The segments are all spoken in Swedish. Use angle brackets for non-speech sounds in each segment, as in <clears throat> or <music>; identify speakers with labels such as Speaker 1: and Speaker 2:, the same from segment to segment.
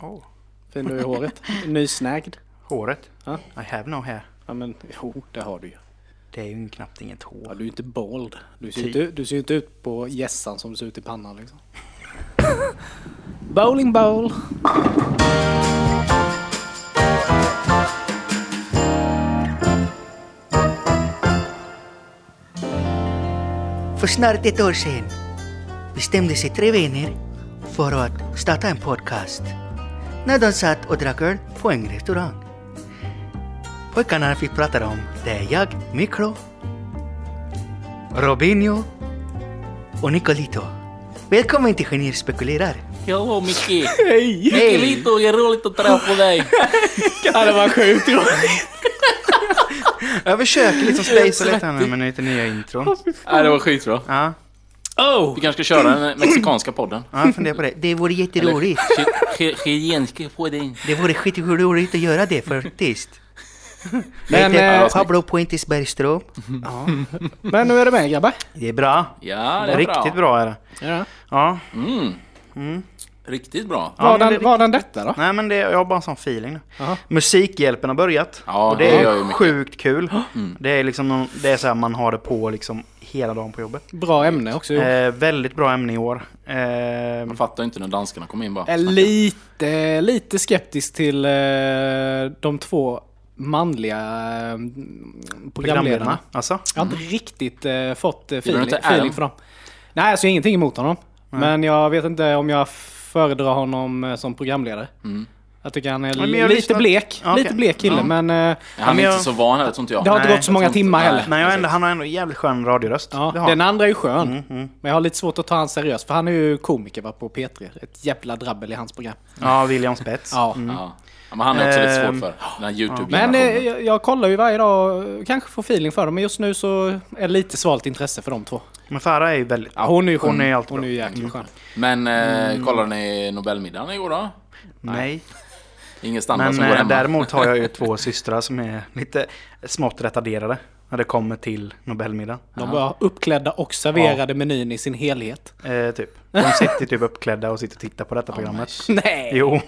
Speaker 1: Oh.
Speaker 2: Fin du är i håret. <laughs> Nysnägd.
Speaker 1: Håret?
Speaker 2: Ja.
Speaker 1: I have no hair.
Speaker 2: Ja men jo, det har du ju.
Speaker 1: Det är ju knappt inget
Speaker 2: Ja,
Speaker 1: hår.
Speaker 2: du är ju inte bald. Du ser ju inte, du ser ju inte ut på gässan som du ser ut i pannan liksom. <laughs> Bowling bowl.
Speaker 3: För snart ett år sedan bestämde sig tre vänner för att starta en podcast. När de satt och drack öl på en restaurang. Pojkarna vi pratar om det är jag, Mikro, Robinho och Nicolito. Välkommen till Genier spekulerar.
Speaker 4: Hallå Micke!
Speaker 2: Hej!
Speaker 4: Micke Lito, det är roligt att träffa dig! <laughs>
Speaker 2: Ja, det var sjukt roligt. <laughs>
Speaker 1: Jag försöker liksom spacea lite här nu med lite nya intron.
Speaker 4: Nej, det var skitbra.
Speaker 1: Ja,
Speaker 2: Oh!
Speaker 4: Vi kanske ska köra den mexikanska podden.
Speaker 1: ja jag funderar på det.
Speaker 3: Det vore jätteroligt.
Speaker 4: Chilenska podden.
Speaker 3: Det vore skitroligt att göra det faktiskt. <laughs>
Speaker 2: Men,
Speaker 3: Jag heter
Speaker 2: eh,
Speaker 3: Pablo Puentes Bergström.
Speaker 2: Men hur är det med grabbar?
Speaker 1: det är bra.
Speaker 4: Ja, det är
Speaker 1: Riktigt
Speaker 4: bra.
Speaker 1: bra är det.
Speaker 2: Ja.
Speaker 1: Ja.
Speaker 4: Mm. Riktigt bra.
Speaker 1: Ja,
Speaker 2: Var, den,
Speaker 1: det-
Speaker 2: var den detta då?
Speaker 1: Nej men det, jag har bara en sån feeling nu.
Speaker 2: Jaha.
Speaker 1: Musikhjälpen har börjat.
Speaker 4: Ja,
Speaker 1: och det
Speaker 4: det
Speaker 1: är sjukt kul. Det är liksom det är så här man har det på liksom hela dagen på jobbet.
Speaker 2: Bra ämne också.
Speaker 1: Eh, väldigt bra ämne i år. Eh,
Speaker 4: Man fattar inte när danskarna kom in bara.
Speaker 2: är lite, lite skeptisk till eh, de två manliga eh, programledarna.
Speaker 1: Alltså?
Speaker 2: Jag har inte riktigt eh, fått eh, feeling,
Speaker 4: inte
Speaker 2: feeling för dem. Nej, alltså jag har ingenting emot honom. Men jag vet inte om jag föredrar honom eh, som programledare.
Speaker 4: Mm.
Speaker 2: Jag tycker han är
Speaker 1: men
Speaker 2: lite
Speaker 1: lyssnar-
Speaker 2: blek.
Speaker 1: Okej.
Speaker 2: Lite blek kille,
Speaker 4: Ja.
Speaker 2: men eh,
Speaker 4: Han är
Speaker 1: men jag-
Speaker 4: inte så van heller, tror inte jag.
Speaker 2: det har inte
Speaker 1: Nej,
Speaker 2: gått så många timmar
Speaker 4: nej.
Speaker 2: heller.
Speaker 1: Men jag har ändå, han har ändå jävligt skön radioröst.
Speaker 2: Ja, den andra är ju skön.
Speaker 1: Mm, mm.
Speaker 2: Men jag har lite svårt att ta han seriöst, för han är ju komiker va, på P3. Ett jävla drabbel i hans program.
Speaker 1: Ja, William Spets.
Speaker 2: Ja.
Speaker 4: Ja. Ja, men han är också lite
Speaker 1: Ehm,
Speaker 4: svårt för. Den här
Speaker 2: Men
Speaker 4: YouTube-generationen.
Speaker 2: eh, jag, jag kollar ju varje dag, kanske får feeling för dem, men just nu så är det lite svalt intresse för de två.
Speaker 1: Men Farah är ju väldigt...
Speaker 2: Ja, hon är ju skön.
Speaker 1: Hon är alltid
Speaker 2: hon är ju jäkligt skön.
Speaker 4: Men eh, kollade ni Nobelmiddagen igår då?
Speaker 1: Nej.
Speaker 4: Ingen standard
Speaker 1: Men
Speaker 4: som går
Speaker 1: eh,
Speaker 4: hemma?
Speaker 1: däremot har jag ju två <laughs> systrar som är lite smått retarderade. När det kommer till Nobelmiddag.
Speaker 2: De var uppklädda och serverade menyn i sin helhet.
Speaker 1: Eh, typ. De sitter typ uppklädda och sitter och tittar på detta programmet.
Speaker 2: Nej!
Speaker 1: Jo.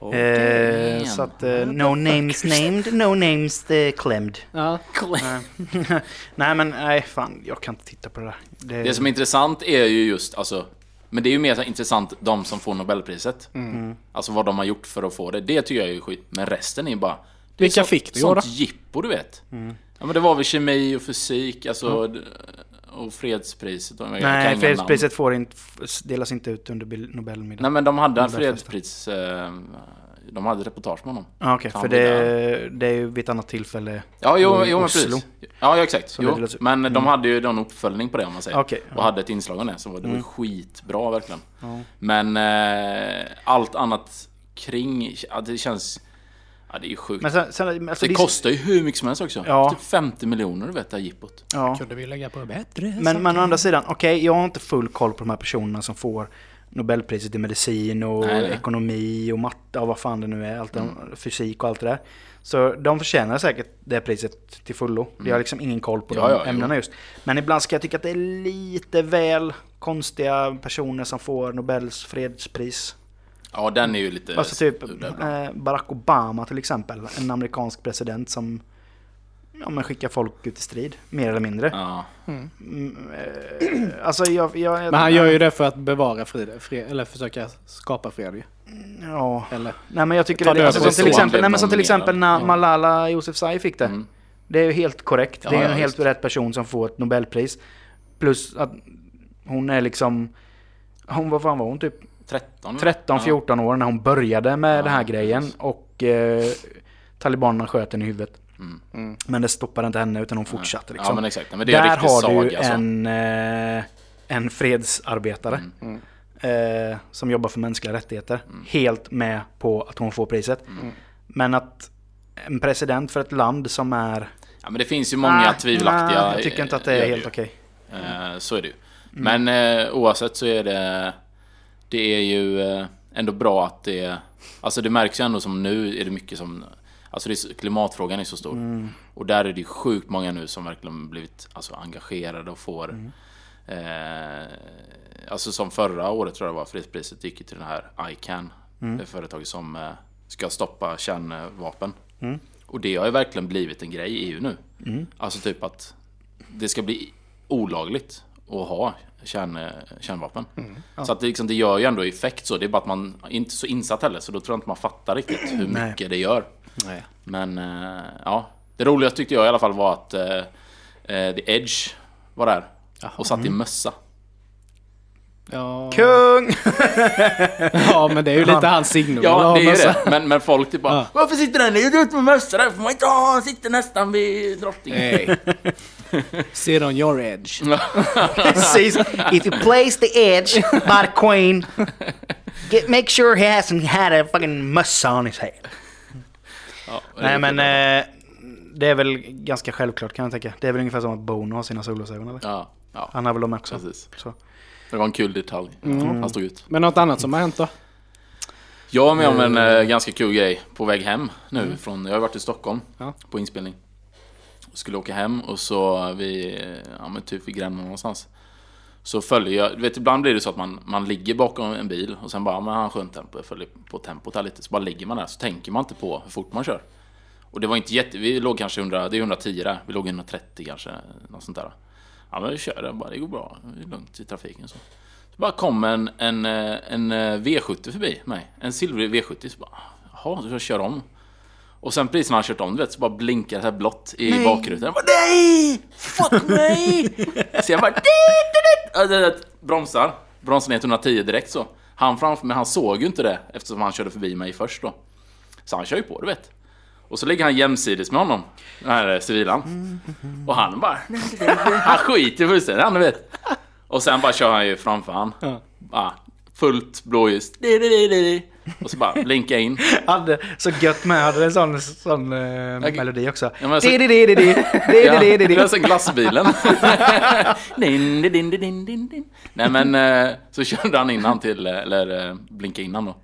Speaker 2: Oh, <laughs>
Speaker 1: eh, så att eh, no names named, no names claimed.
Speaker 2: Ja. <laughs>
Speaker 1: nej men nej fan, jag kan inte titta på det där. Det,
Speaker 4: Det som är intressant är ju just, alltså, men det är ju mer intressant de som får Nobelpriset.
Speaker 2: Mm.
Speaker 4: Alltså vad de har gjort för att få det. Det tycker jag är ju skit. Men resten är ju bara... det
Speaker 2: Vilka
Speaker 4: så-
Speaker 2: fick det
Speaker 4: Sånt
Speaker 2: då?
Speaker 4: jippo du vet. Ja men det var väl kemi och fysik, alltså... d- Och fredspriset. Och
Speaker 1: nej, fredspriset får inte, delas inte ut under. Nobelmiddagen.
Speaker 4: Nej men de hade en fredspris... Eh, de hade reportage med honom.
Speaker 1: Ah, Okej,
Speaker 4: Fan,
Speaker 1: för
Speaker 4: det
Speaker 1: det, det är ju vid ett annat tillfälle.
Speaker 4: Ja, jo,
Speaker 1: Och
Speaker 4: jo men precis. Ja, ja exakt.
Speaker 1: Det
Speaker 4: Jo, men de hade ju någon uppföljning på det om man säger. Och
Speaker 1: ja.
Speaker 4: hade ett inslag om det, så var det var skitbra verkligen.
Speaker 1: Ja.
Speaker 4: Men eh, allt annat kring, ja, det känns... Ja, det är ju sjukt.
Speaker 1: Men sen, sen, alltså,
Speaker 4: det kostar ju hur mycket som helst också.
Speaker 1: Ja.
Speaker 4: Typ 50 miljoner du vet, det här jippot.
Speaker 1: Ja.
Speaker 2: Kunde vi lägga på bättre
Speaker 1: Men, men å andra sidan, okej, jag har inte full koll på de här personerna som får Nobelpriset i medicin och
Speaker 4: Nej, nej.
Speaker 1: ekonomi och matte och vad fan det nu är, allt det, fysik och allt det där. Så de förtjänar säkert det priset till fullo. Jag har liksom ingen koll på
Speaker 4: Ja,
Speaker 1: de
Speaker 4: ja, jo.
Speaker 1: ämnena just. Men ibland ska jag tycka att det är lite väl konstiga personer som får Nobels fredspris.
Speaker 4: Ja, den är ju lite...
Speaker 1: Alltså typ eh, Barack Obama till exempel, en amerikansk president som ja, men skickar folk ut i strid, mer eller mindre.
Speaker 4: Ja.
Speaker 1: Mm, eh, alltså jag, jag,
Speaker 2: Men han gör ju det för att bevara fred, fred eller försöka skapa fred ju.
Speaker 1: Ja.
Speaker 2: Eller?
Speaker 1: Nej men jag tycker det,
Speaker 2: död
Speaker 1: alltså, som till exempel,
Speaker 4: han
Speaker 1: nej, men som till exempel när
Speaker 4: nominerad.
Speaker 1: Malala Yousafzai fick det.
Speaker 4: Mm.
Speaker 1: Det är ju helt korrekt.
Speaker 4: Ja,
Speaker 1: det är ju
Speaker 4: ja,
Speaker 1: en helt rätt person som får ett Nobelpris. Plus att hon är liksom... Hon, vad fan var hon? Typ
Speaker 4: 13?
Speaker 1: 13-14 år när hon började med
Speaker 4: Ja,
Speaker 1: den här grejen.
Speaker 4: precis.
Speaker 1: Och eh, talibanerna sköt henne i huvudet.
Speaker 4: Mm.
Speaker 1: Men det stoppade inte henne utan hon fortsatte liksom.
Speaker 4: Ja men exakt, men det är
Speaker 1: Där har
Speaker 4: saga
Speaker 1: du
Speaker 4: alltså.
Speaker 1: en, eh, en fredsarbetare.
Speaker 4: Mm.
Speaker 1: Eh, som jobbar för mänskliga rättigheter.
Speaker 4: Mm.
Speaker 1: Helt med på att hon får priset. Men att en president för ett land som är...
Speaker 4: Ja men det finns ju många
Speaker 1: Ah,
Speaker 4: tvivelaktiga...
Speaker 1: nej, Jag tycker inte att det är helt okej.
Speaker 4: Eh, Så är det ju. Men eh, oavsett så är det... Det är ju eh, ändå bra att det... Alltså det märks ju ändå som nu är det mycket som... Alltså är, klimatfrågan är så stor. Och där är det ju sjukt många nu som verkligen blivit alltså, engagerade och får... Eh, alltså som förra året tror jag det var, fredspriset gick ju till den här ICAN. Det företaget som eh, ska stoppa kärnvapen.
Speaker 1: Mm.
Speaker 4: Och det har ju verkligen blivit en grej i EU nu. Alltså typ att det ska bli olagligt att ha kärn, eh, kärnvapen. Så att det, liksom, det gör ju ändå effekt så. Det är bara att man är inte så insatt heller. Så då tror jag inte man fattar riktigt hur
Speaker 1: Nej.
Speaker 4: mycket det gör.
Speaker 2: Nej.
Speaker 4: Men eh, ja, det roligaste tyckte jag i alla fall var att eh, eh, The Edge var där. Och satt i mössa.
Speaker 2: Ja.
Speaker 1: Kung! <laughs>
Speaker 2: ja, men det är ju lite hans signum.
Speaker 4: Ja, det är ju det. Men, men folk typ bara
Speaker 2: Ja.
Speaker 4: Varför sitter den ut med mössa där? Får man inte ha? Han sitter nästan vid drottningen.
Speaker 2: Hey. <laughs> Sit on your edge. <laughs>
Speaker 1: Precis.
Speaker 3: If you place the edge by the queen, get, make sure he hasn't had a fucking mössa on his head.
Speaker 4: Ja,
Speaker 1: Nej
Speaker 4: är
Speaker 1: men eh, det är väl ganska självklart kan jag tänka. Det är väl ungefär som att Bono har sina solglasögon eller?
Speaker 4: Ja, ja,
Speaker 1: Han har väl dem också.
Speaker 4: precis.
Speaker 1: Så.
Speaker 4: Det var en kul detalj. Han stod ut.
Speaker 2: Men något annat som har hänt då?
Speaker 4: Jag var med om en eh, ganska kul grej på väg hem nu. Från, jag har varit i Stockholm
Speaker 2: Ja.
Speaker 4: på inspelning. Skulle åka hem och så vi, ja men typ vid Gränna någonstans. Så följer jag, du vet ibland blir det så att man, man ligger bakom en bil och sen bara, men han skönt tempo, jag följer på tempot här lite. Så bara ligger man där så tänker man inte på hur fort man kör. Och det var inte jätte, vi låg kanske 100, det är 110 där, vi låg 130 kanske, något sånt där. Ja men vi kör, det, bara, det går bra, det är lugnt i trafiken så. Så bara kom en, en, en eh, V70 förbi mig. En silvrig V70. Så bara, jaha, så jag kör om. Och sen precis när han kört om, du vet, så bara blinkar det här blått i bakrutan. Jag bara, nej! Fuck <laughs> mig! så jag bara, dit, det- bromsar. Bromsar ner till 110 direkt så. Han framför mig, han såg ju inte det eftersom han körde förbi mig först då. Så han kör ju på, du vet. Och så ligger han jämsides med honom, den här civilan. Och han bara, <laughs> han skiter fullständigt, han du vet. Och sen bara kör han ju framför han.
Speaker 2: Ja.
Speaker 4: Bara, fullt blåljus. Och så bara blinka in. <laughs>
Speaker 1: Hade så gött med, hade en sån, sån eh, melodi också.
Speaker 4: Ja, men så-
Speaker 1: Di, di, di, di, di, <laughs>
Speaker 4: Ja,
Speaker 1: di, di, di,
Speaker 4: det var sen glassbilen. <laughs> din, din, din, din, din, din. Nej men eh, så körde han innan till, eh, eller eh, blinka innan då.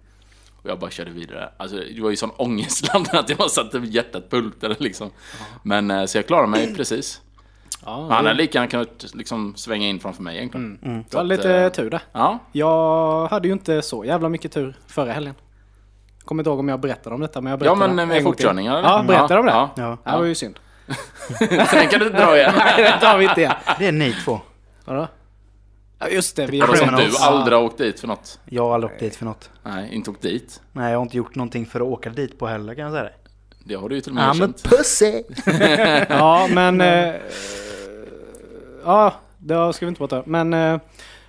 Speaker 4: Och jag bara körde vidare. Alltså det var ju sån ångestladdning att jag bara satte hjärtat pultade liksom. Men eh, så jag klarade mig precis.
Speaker 2: Ja,
Speaker 4: Han hade lika gärna kunnat liksom svänga in framför mig egentligen.
Speaker 2: det
Speaker 4: Så
Speaker 2: var
Speaker 4: att,
Speaker 2: lite
Speaker 4: eh,
Speaker 2: tur där.
Speaker 4: Ja,
Speaker 2: Jag hade ju inte så jävla mycket tur förra helgen. Kommer inte ihåg om jag berättade om detta, men jag
Speaker 4: ja
Speaker 2: berättade
Speaker 4: men
Speaker 2: det
Speaker 4: med
Speaker 2: en gång till.
Speaker 4: fortkörningar?
Speaker 2: Ja, berättade de det?
Speaker 4: Ja.
Speaker 1: Ja.
Speaker 2: Det var ju synd. <laughs>
Speaker 4: Sen kan du inte dra igen. <laughs>
Speaker 2: Nej, det tar vi inte igen.
Speaker 1: Det är ni två.
Speaker 2: Vadå? Ja, just det. Vi
Speaker 4: Vadå som
Speaker 1: Criminals.
Speaker 4: du aldrig har åkt dit för något?
Speaker 1: Jag har aldrig åkt dit för något.
Speaker 4: Nej, inte åkt dit.
Speaker 1: Nej, jag har inte gjort någonting för att åka dit på heller kan jag säga det.
Speaker 4: Det har du ju till och med
Speaker 3: I'm a pussy. <laughs>
Speaker 2: Ja, men... Eh, ja, det ska vi inte prata om. Men... Eh,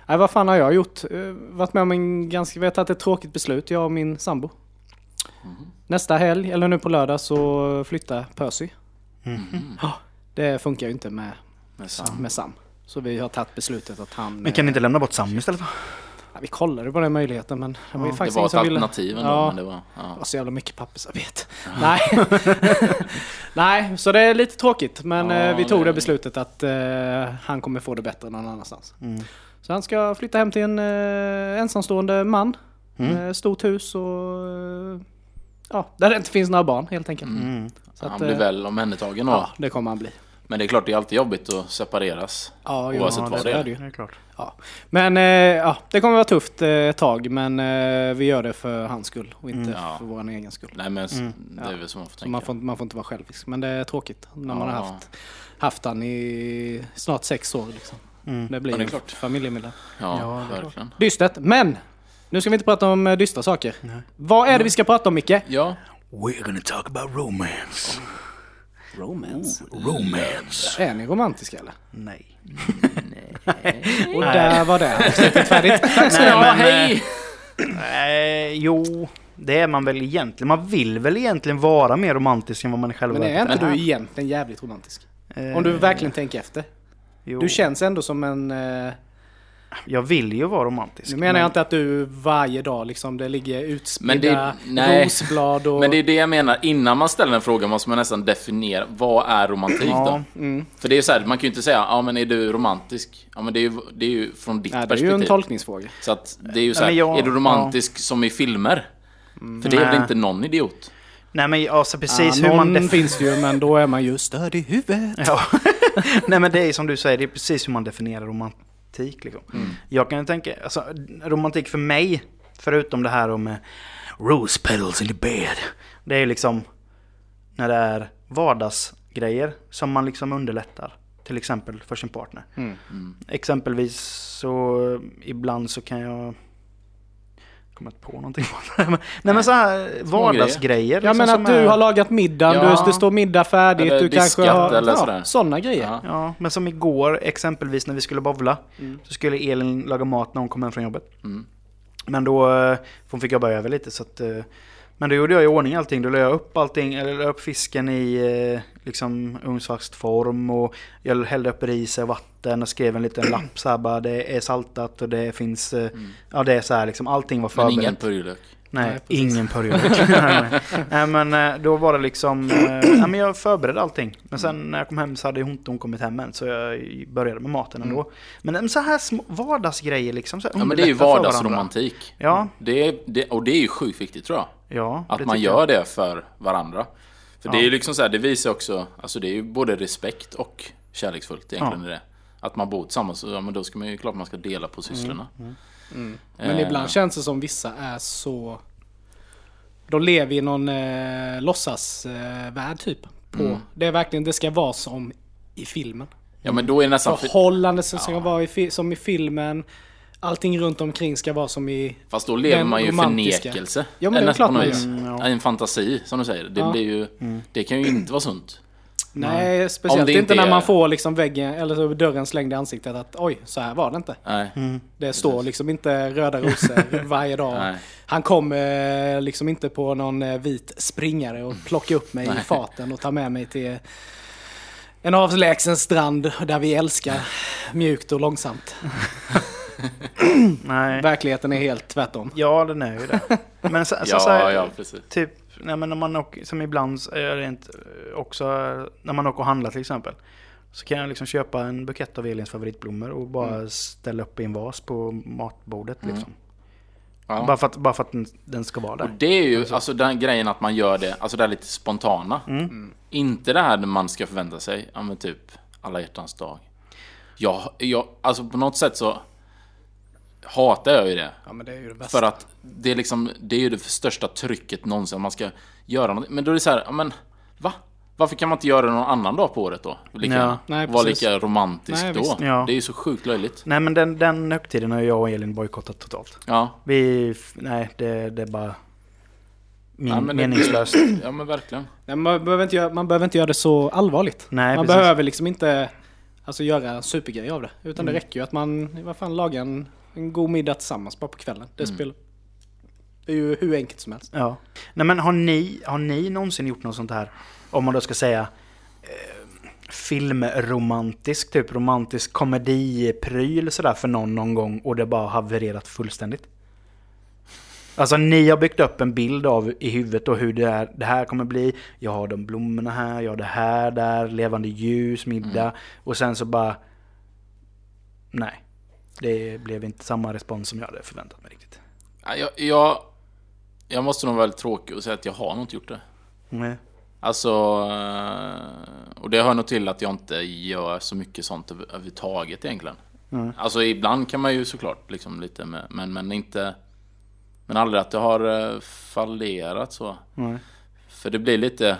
Speaker 2: nej, vad fan har jag gjort? Eh, varit med om en ganska... Vi har tagit ett tråkigt beslut, jag och min sambo. Nästa helg, eller nu på lördag, så flyttar Percy. Ja, det funkar ju inte med,
Speaker 4: Men sant.
Speaker 2: med Sam. Så vi har tagit beslutet att han...
Speaker 1: Men kan ni inte lämna bort Sam istället då?
Speaker 2: Ja, vi kollade på den möjligheten men det var ju
Speaker 4: Det
Speaker 2: faktiskt
Speaker 4: var
Speaker 2: ingen
Speaker 4: ett
Speaker 2: ville.
Speaker 4: alternativ ändå,
Speaker 2: Ja.
Speaker 4: men det var...
Speaker 2: Det
Speaker 4: Ja.
Speaker 2: var så jävla mycket pappersarbete. Nej. <laughs> Nej, så det är lite tråkigt. Men
Speaker 4: Ja,
Speaker 2: eh, vi tog
Speaker 4: det-
Speaker 2: det beslutet att eh, han kommer få det bättre någon annanstans.
Speaker 1: Mm.
Speaker 2: Så han ska flytta hem till en eh, ensamstående man.
Speaker 1: Mm.
Speaker 2: Med stort hus och... Eh, ja, där det inte finns några barn helt enkelt.
Speaker 1: Mm.
Speaker 2: Så
Speaker 4: Han
Speaker 2: att,
Speaker 4: blir väl omhändertagen då.
Speaker 2: Ja, det kommer han bli.
Speaker 4: Men det är klart, det är alltid jobbigt att separeras.
Speaker 2: Ja,
Speaker 4: Oavsett
Speaker 2: ja,
Speaker 4: vad det är.
Speaker 2: det.
Speaker 1: Det är klart.
Speaker 2: Ja. Men eh, ja, det kommer vara tufft eh, ett tag men eh, vi gör det för hans skull och inte
Speaker 4: Ja.
Speaker 2: för vår egen skull.
Speaker 4: Nej men
Speaker 1: Mm.
Speaker 4: det är väl så man får
Speaker 2: Så
Speaker 4: tänka.
Speaker 2: man får, man får inte vara självisk. Men det är tråkigt när man har haft, haft han i snart sex år. Liksom.
Speaker 1: Mm.
Speaker 2: Det blir
Speaker 4: Ja, det är
Speaker 2: en
Speaker 4: klart.
Speaker 2: familjemiddag.
Speaker 4: Ja,
Speaker 1: Ja,
Speaker 4: verkligen.
Speaker 2: Dystert, men! Nu ska vi inte prata om dystra saker. Vad är det vi ska prata om Micke?
Speaker 4: Ja,
Speaker 1: We're gonna talk about romance.
Speaker 2: Romance.
Speaker 1: Romance.
Speaker 2: Är ni romantiska eller?
Speaker 1: Nej.
Speaker 2: Och där var det avsnittet färdigt. Tack ska ni
Speaker 1: Nej,
Speaker 2: ha,
Speaker 1: men,
Speaker 2: hej!
Speaker 1: Eh, jo, det är man väl egentligen. Man vill väl egentligen vara mer romantisk än vad man är själv
Speaker 2: Men är inte du egentligen jävligt romantisk?
Speaker 1: Eh,
Speaker 2: Om du verkligen tänker efter.
Speaker 1: jo.
Speaker 2: Du känns ändå som en... Eh,
Speaker 1: Jag vill ju vara romantisk.
Speaker 2: nu menar jag inte att du varje dag liksom, det ligger
Speaker 4: Men
Speaker 2: utspridda
Speaker 4: det-
Speaker 2: rosblad och...
Speaker 4: men det är det jag menar. Innan man ställer en fråga måste man nästan definiera vad är romantik
Speaker 1: Ja.
Speaker 4: då?
Speaker 2: Mm.
Speaker 4: För det är ju så här, man kan ju inte säga ja men är du romantisk? Ja men det är ju, det är ju från ditt
Speaker 2: Nej, det är
Speaker 4: perspektiv.
Speaker 2: ju en tolkningsfråga.
Speaker 4: Så att det är ju så här,
Speaker 1: men jag-
Speaker 4: är du romantisk som i filmer? För det är väl inte någon idiot?
Speaker 1: Nej men alltså precis
Speaker 2: ja,
Speaker 1: hur man...
Speaker 2: någon finns ju, men då är man ju störd i huvudet.
Speaker 1: ja. <laughs> Nej men det är som du säger, det är precis hur man definierar romantik liksom.
Speaker 2: Mm.
Speaker 1: Jag kan tänka, alltså romantik för mig, förutom det här om eh, Rose petals in the bed. Det är liksom när det är vardagsgrejer som man liksom underlättar. Till exempel för sin partner.
Speaker 2: Mm.
Speaker 4: Mm.
Speaker 1: Exempelvis så ibland så kan jag inte på någonting. Nej men så här vardagsgrejer.
Speaker 2: Ja
Speaker 1: liksom,
Speaker 2: men
Speaker 1: som
Speaker 2: att du
Speaker 1: är-
Speaker 2: har lagat middagen,
Speaker 1: Ja.
Speaker 2: du, det står middag färdigt,
Speaker 4: Eller
Speaker 2: du kanske har...
Speaker 4: eller
Speaker 2: ja,
Speaker 4: sådär.
Speaker 2: sådana grejer.
Speaker 4: Ja.
Speaker 1: Ja, men som igår exempelvis när vi skulle bowla.
Speaker 2: Mm.
Speaker 1: Så skulle Elin laga mat när hon kom hem från jobbet.
Speaker 4: Mm.
Speaker 1: Men då, eh, hon fick jobba över lite så att... Men då gjorde jag i ordning allting. Då la jag upp allting, eller la upp fisken i eh, liksom ugnsfast form och jag hällde upp ris och vatten och skrev en liten lapp så här bara det är saltat och det finns... eh, Ja det är så här liksom, allting var
Speaker 4: Mm. Men
Speaker 1: förberett.
Speaker 4: ingen purjolök.
Speaker 1: Nej,
Speaker 2: Nej,
Speaker 1: ingen purjolök. <laughs> <laughs> Nej, men eh, då var det liksom, nej, men jag förberedde allting. Men sen när jag kom hem så hade hon inte hon kommit hem än. Så jag började med maten ändå. Men eh, så här små vardagsgrejer liksom. Så
Speaker 4: Ja men det är ju vardagsromantik.
Speaker 1: Ja,
Speaker 4: Det är, det, och det är ju sjukt viktigt tror jag.
Speaker 1: Ja.
Speaker 4: Att
Speaker 1: det
Speaker 4: man gör
Speaker 1: jag.
Speaker 4: det för varandra. För det
Speaker 1: Ja.
Speaker 4: är ju liksom så här, det visar också, alltså det är ju både respekt och kärleksfullt egentligen
Speaker 1: Ja.
Speaker 4: det. Att man bor tillsammans, ja men då ska man ju klart man ska dela på sysslorna.
Speaker 2: Men
Speaker 4: Eh,
Speaker 2: ibland känns det som vissa är så... De lever i någon eh, låtsasvärld typ. På.
Speaker 4: Mm.
Speaker 2: Det är verkligen, det ska vara som i filmen.
Speaker 4: Ja men då är det nästan... För,
Speaker 2: Förhållande som ska vara i, som i filmen. Allting runt omkring ska vara som i...
Speaker 4: fast då lever man ju i förnekelse.
Speaker 2: Ja, men det är
Speaker 4: Eller
Speaker 2: klart man
Speaker 4: vis.
Speaker 1: gör. Mm, ja.
Speaker 4: En fantasi, som du säger. Det,
Speaker 2: Ja.
Speaker 4: blir ju, det kan ju inte vara sunt.
Speaker 2: Nej,
Speaker 4: Om
Speaker 2: speciellt
Speaker 4: det
Speaker 2: inte,
Speaker 4: inte
Speaker 2: när
Speaker 4: är-
Speaker 2: man får liksom väggen eller så dörren slängd i ansiktet att oj, så här var det inte.
Speaker 4: Nej.
Speaker 1: Mm.
Speaker 2: Det står liksom inte röda rosor <laughs> varje dag.
Speaker 4: Nej.
Speaker 2: Han kommer liksom inte på någon eh, vit springare och plockar upp mig i
Speaker 4: Nej.
Speaker 2: farten och tar med mig till en avlägsen strand där vi älskar mjukt och långsamt. <laughs> <clears throat>
Speaker 1: Nej.
Speaker 2: Verkligheten är helt tvärtom.
Speaker 1: Ja, den är ju det. Men så, <laughs> så,
Speaker 4: Ja,
Speaker 1: så här,
Speaker 4: ja, precis.
Speaker 1: typ, nej, men när man åker, som ibland så är det inte också, när man åker och handlar till exempel. Så kan jag liksom köpa en bukett av Elins favoritblommor och bara ställa upp i en vas på matbordet liksom.
Speaker 4: Ja.
Speaker 1: Bara, för att, bara för att den, den ska vara
Speaker 4: Och
Speaker 1: där.
Speaker 4: det är ju alltså den grejen att man gör det, alltså det är lite spontana.
Speaker 1: Mm.
Speaker 4: Inte det här man ska förvänta sig, ja men typ alla hjärtans dag. Jag, jag, alltså på något sätt så hatar jag ju det.
Speaker 2: Ja men det är ju det bästa.
Speaker 4: För att det är liksom, det är ju det största trycket någonsin, man ska göra något. Men då är det så här, men va? Varför kan man inte göra det någon annan dag på året då? Lika,
Speaker 1: Ja.
Speaker 2: Nej,
Speaker 4: Vara lika romantisk
Speaker 2: Nej,
Speaker 4: då.
Speaker 2: visst.
Speaker 1: Ja.
Speaker 4: Det är ju så sjukt löjligt.
Speaker 1: Nej men den, den högtiden har jag och Elin bojkottat totalt.
Speaker 4: Ja,
Speaker 1: Vi, nej det, det är bara min,
Speaker 4: Ja, men det-
Speaker 1: meningslöst. <clears throat>
Speaker 4: ja men verkligen.
Speaker 2: Nej, man, behöver inte göra, man behöver inte göra det så allvarligt.
Speaker 1: Nej,
Speaker 2: man
Speaker 1: precis.
Speaker 2: behöver liksom inte alltså, göra en supergrej av det. Utan
Speaker 1: Mm.
Speaker 2: det räcker ju att man vad fan, lagar en, en god middag tillsammans bara på kvällen. Det,
Speaker 1: Mm.
Speaker 2: spelar, det är ju hur enkelt som helst.
Speaker 1: Ja. Nej men har ni, har ni någonsin gjort något sånt här? Om man då ska säga eh, filmromantisk, typ romantisk komedipryl sådär för någon någon gång och det bara havererat fullständigt? Alltså ni har byggt upp en bild av i huvudet och hur det, är, det här kommer bli. Jag har de blommorna här, jag har det här där, levande ljus, middag. Och sen så bara... Nej. Det blev inte samma respons som jag hade förväntat mig riktigt.
Speaker 4: Ja, Jag, jag, jag måste nog vara väldigt tråkig och säga att jag har nog inte gjort det.
Speaker 1: Nej.
Speaker 4: Alltså, eh, och det hör nog till att jag inte gör så mycket sånt över- överhuvudtaget egentligen.
Speaker 1: Mm.
Speaker 4: Alltså ibland kan man ju såklart liksom lite med, men, men inte... Men aldrig att det har eh, fallerat så.
Speaker 1: Nej.
Speaker 4: För det blir lite...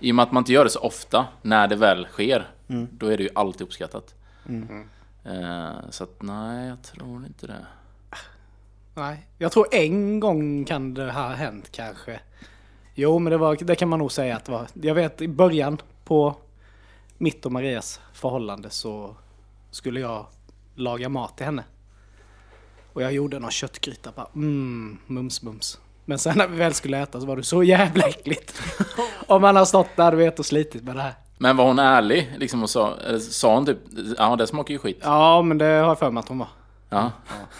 Speaker 4: I och med att man inte gör det så ofta, när det väl sker,
Speaker 1: Mm.
Speaker 4: då är det ju alltid uppskattat.
Speaker 1: Mm.
Speaker 4: Eh, så att nej, jag tror inte det.
Speaker 2: Nej, jag tror en gång kan det ha hänt kanske. Jo, men det, var, det kan man nog säga att det var. Jag vet i början på mitt och Marias förhållande så skulle jag laga mat till henne. Och jag gjorde någon köttgryta bara mm, mums mums. Men sen när vi väl skulle äta så var det så jävla äckligt. <laughs> Om man har stått där du vet och slitit med det här.
Speaker 4: Men var hon ärlig liksom och sa, eller sa hon typ, ja det smakar ju skit.
Speaker 2: Ja, men det har jag för mig att hon var.
Speaker 4: Ja.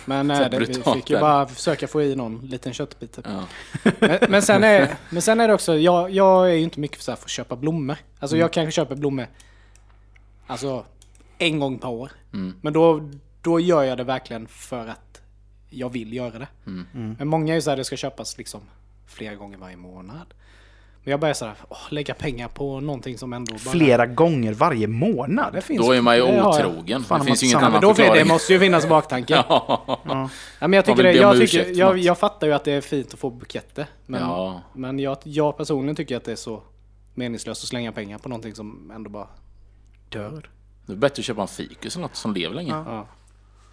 Speaker 2: Men <laughs>
Speaker 4: Så
Speaker 2: nej, det, vi fick ju bara försöka få i någon liten köttbit. Typ.
Speaker 4: ja. <laughs>
Speaker 2: Men, men, sen är, <laughs> men sen är det också, jag, jag är ju inte mycket för, så här, för att köpa blommor. Alltså
Speaker 4: Mm.
Speaker 2: jag kanske köper blommor alltså, en gång per år.
Speaker 4: Mm.
Speaker 2: Men då, då gör jag det verkligen för att jag vill göra det.
Speaker 4: Mm.
Speaker 2: Men många är ju så här, det ska köpas liksom flera gånger varje månad. Men jag börjar såhär, åh, lägga pengar på någonting som ändå bara...
Speaker 1: Flera gånger varje månad.
Speaker 2: Det finns,
Speaker 4: Då är man ju
Speaker 2: det
Speaker 4: otrogen.
Speaker 1: Fan,
Speaker 4: det
Speaker 1: om
Speaker 4: finns ju ingen annan
Speaker 2: då, fin- det
Speaker 4: förklaring.
Speaker 2: måste ju finnas i baktanken. <laughs> ja.
Speaker 1: Ja.
Speaker 2: men jag tycker det, jag, tycker, jag, jag fattar ju att det är fint att få buketter. Men,
Speaker 4: Ja.
Speaker 2: men jag, jag personligen tycker att det är så meningslöst att slänga pengar på någonting som ändå bara dör.
Speaker 4: Det är bättre att köpa en fikus eller något som lever länge.
Speaker 2: Ja.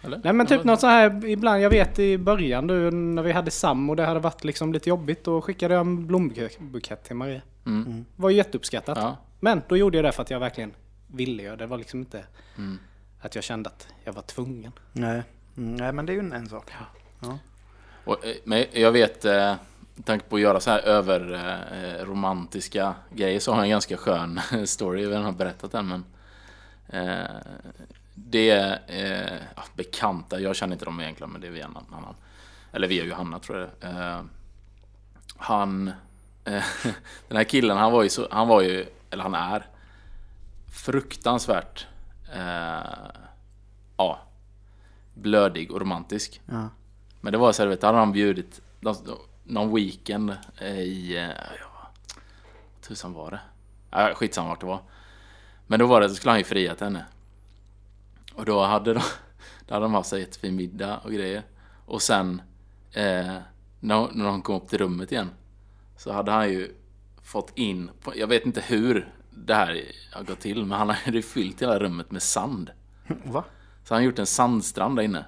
Speaker 4: Eller?
Speaker 2: Nej men typ något så här ibland, jag vet i början nu när vi hade Sam och det hade varit liksom lite jobbigt då skickade jag en blombukett till Maria.
Speaker 4: Mm.
Speaker 2: var ju jätteuppskattat.
Speaker 4: Ja.
Speaker 2: Men då gjorde jag det för att jag verkligen ville göra det. Var liksom inte
Speaker 4: Mm.
Speaker 2: att jag kände att jag var tvungen.
Speaker 1: Nej. Mm, Nej, men det är ju en, en sak.
Speaker 4: Och, eh, men jag vet, eh, med tanke på att göra så här över eh, romantiska grejer så har jag en ganska skön <laughs> story, jag vet inte om jag har berättat den men eh, Det är eh, bekanta, jag känner inte dem egentligen men det är via en annan Eller via Johanna tror jag det är. eh, Han eh, <laughs> Den här killen han var ju så, han var ju, eller han är Fruktansvärt eh, Ja Blödig och romantisk
Speaker 1: Ja.
Speaker 4: men det var så här, vet, hade han bjudit de- någon weekend eh, i... eh, Ja, tusan var det? Ja, skitsamma vart det var. Men då var det, så skulle han ju fria till henne. Och då hade de, <laughs> då hade de haft så här jättefin middag och grejer. Och sen, eh, när, när de kom upp till rummet igen, så hade han ju fått in, jag vet inte hur det här har gått till, men han hade ju <laughs> fyllt hela rummet med sand.
Speaker 1: Va?
Speaker 4: Så han har gjort en sandstrand där inne.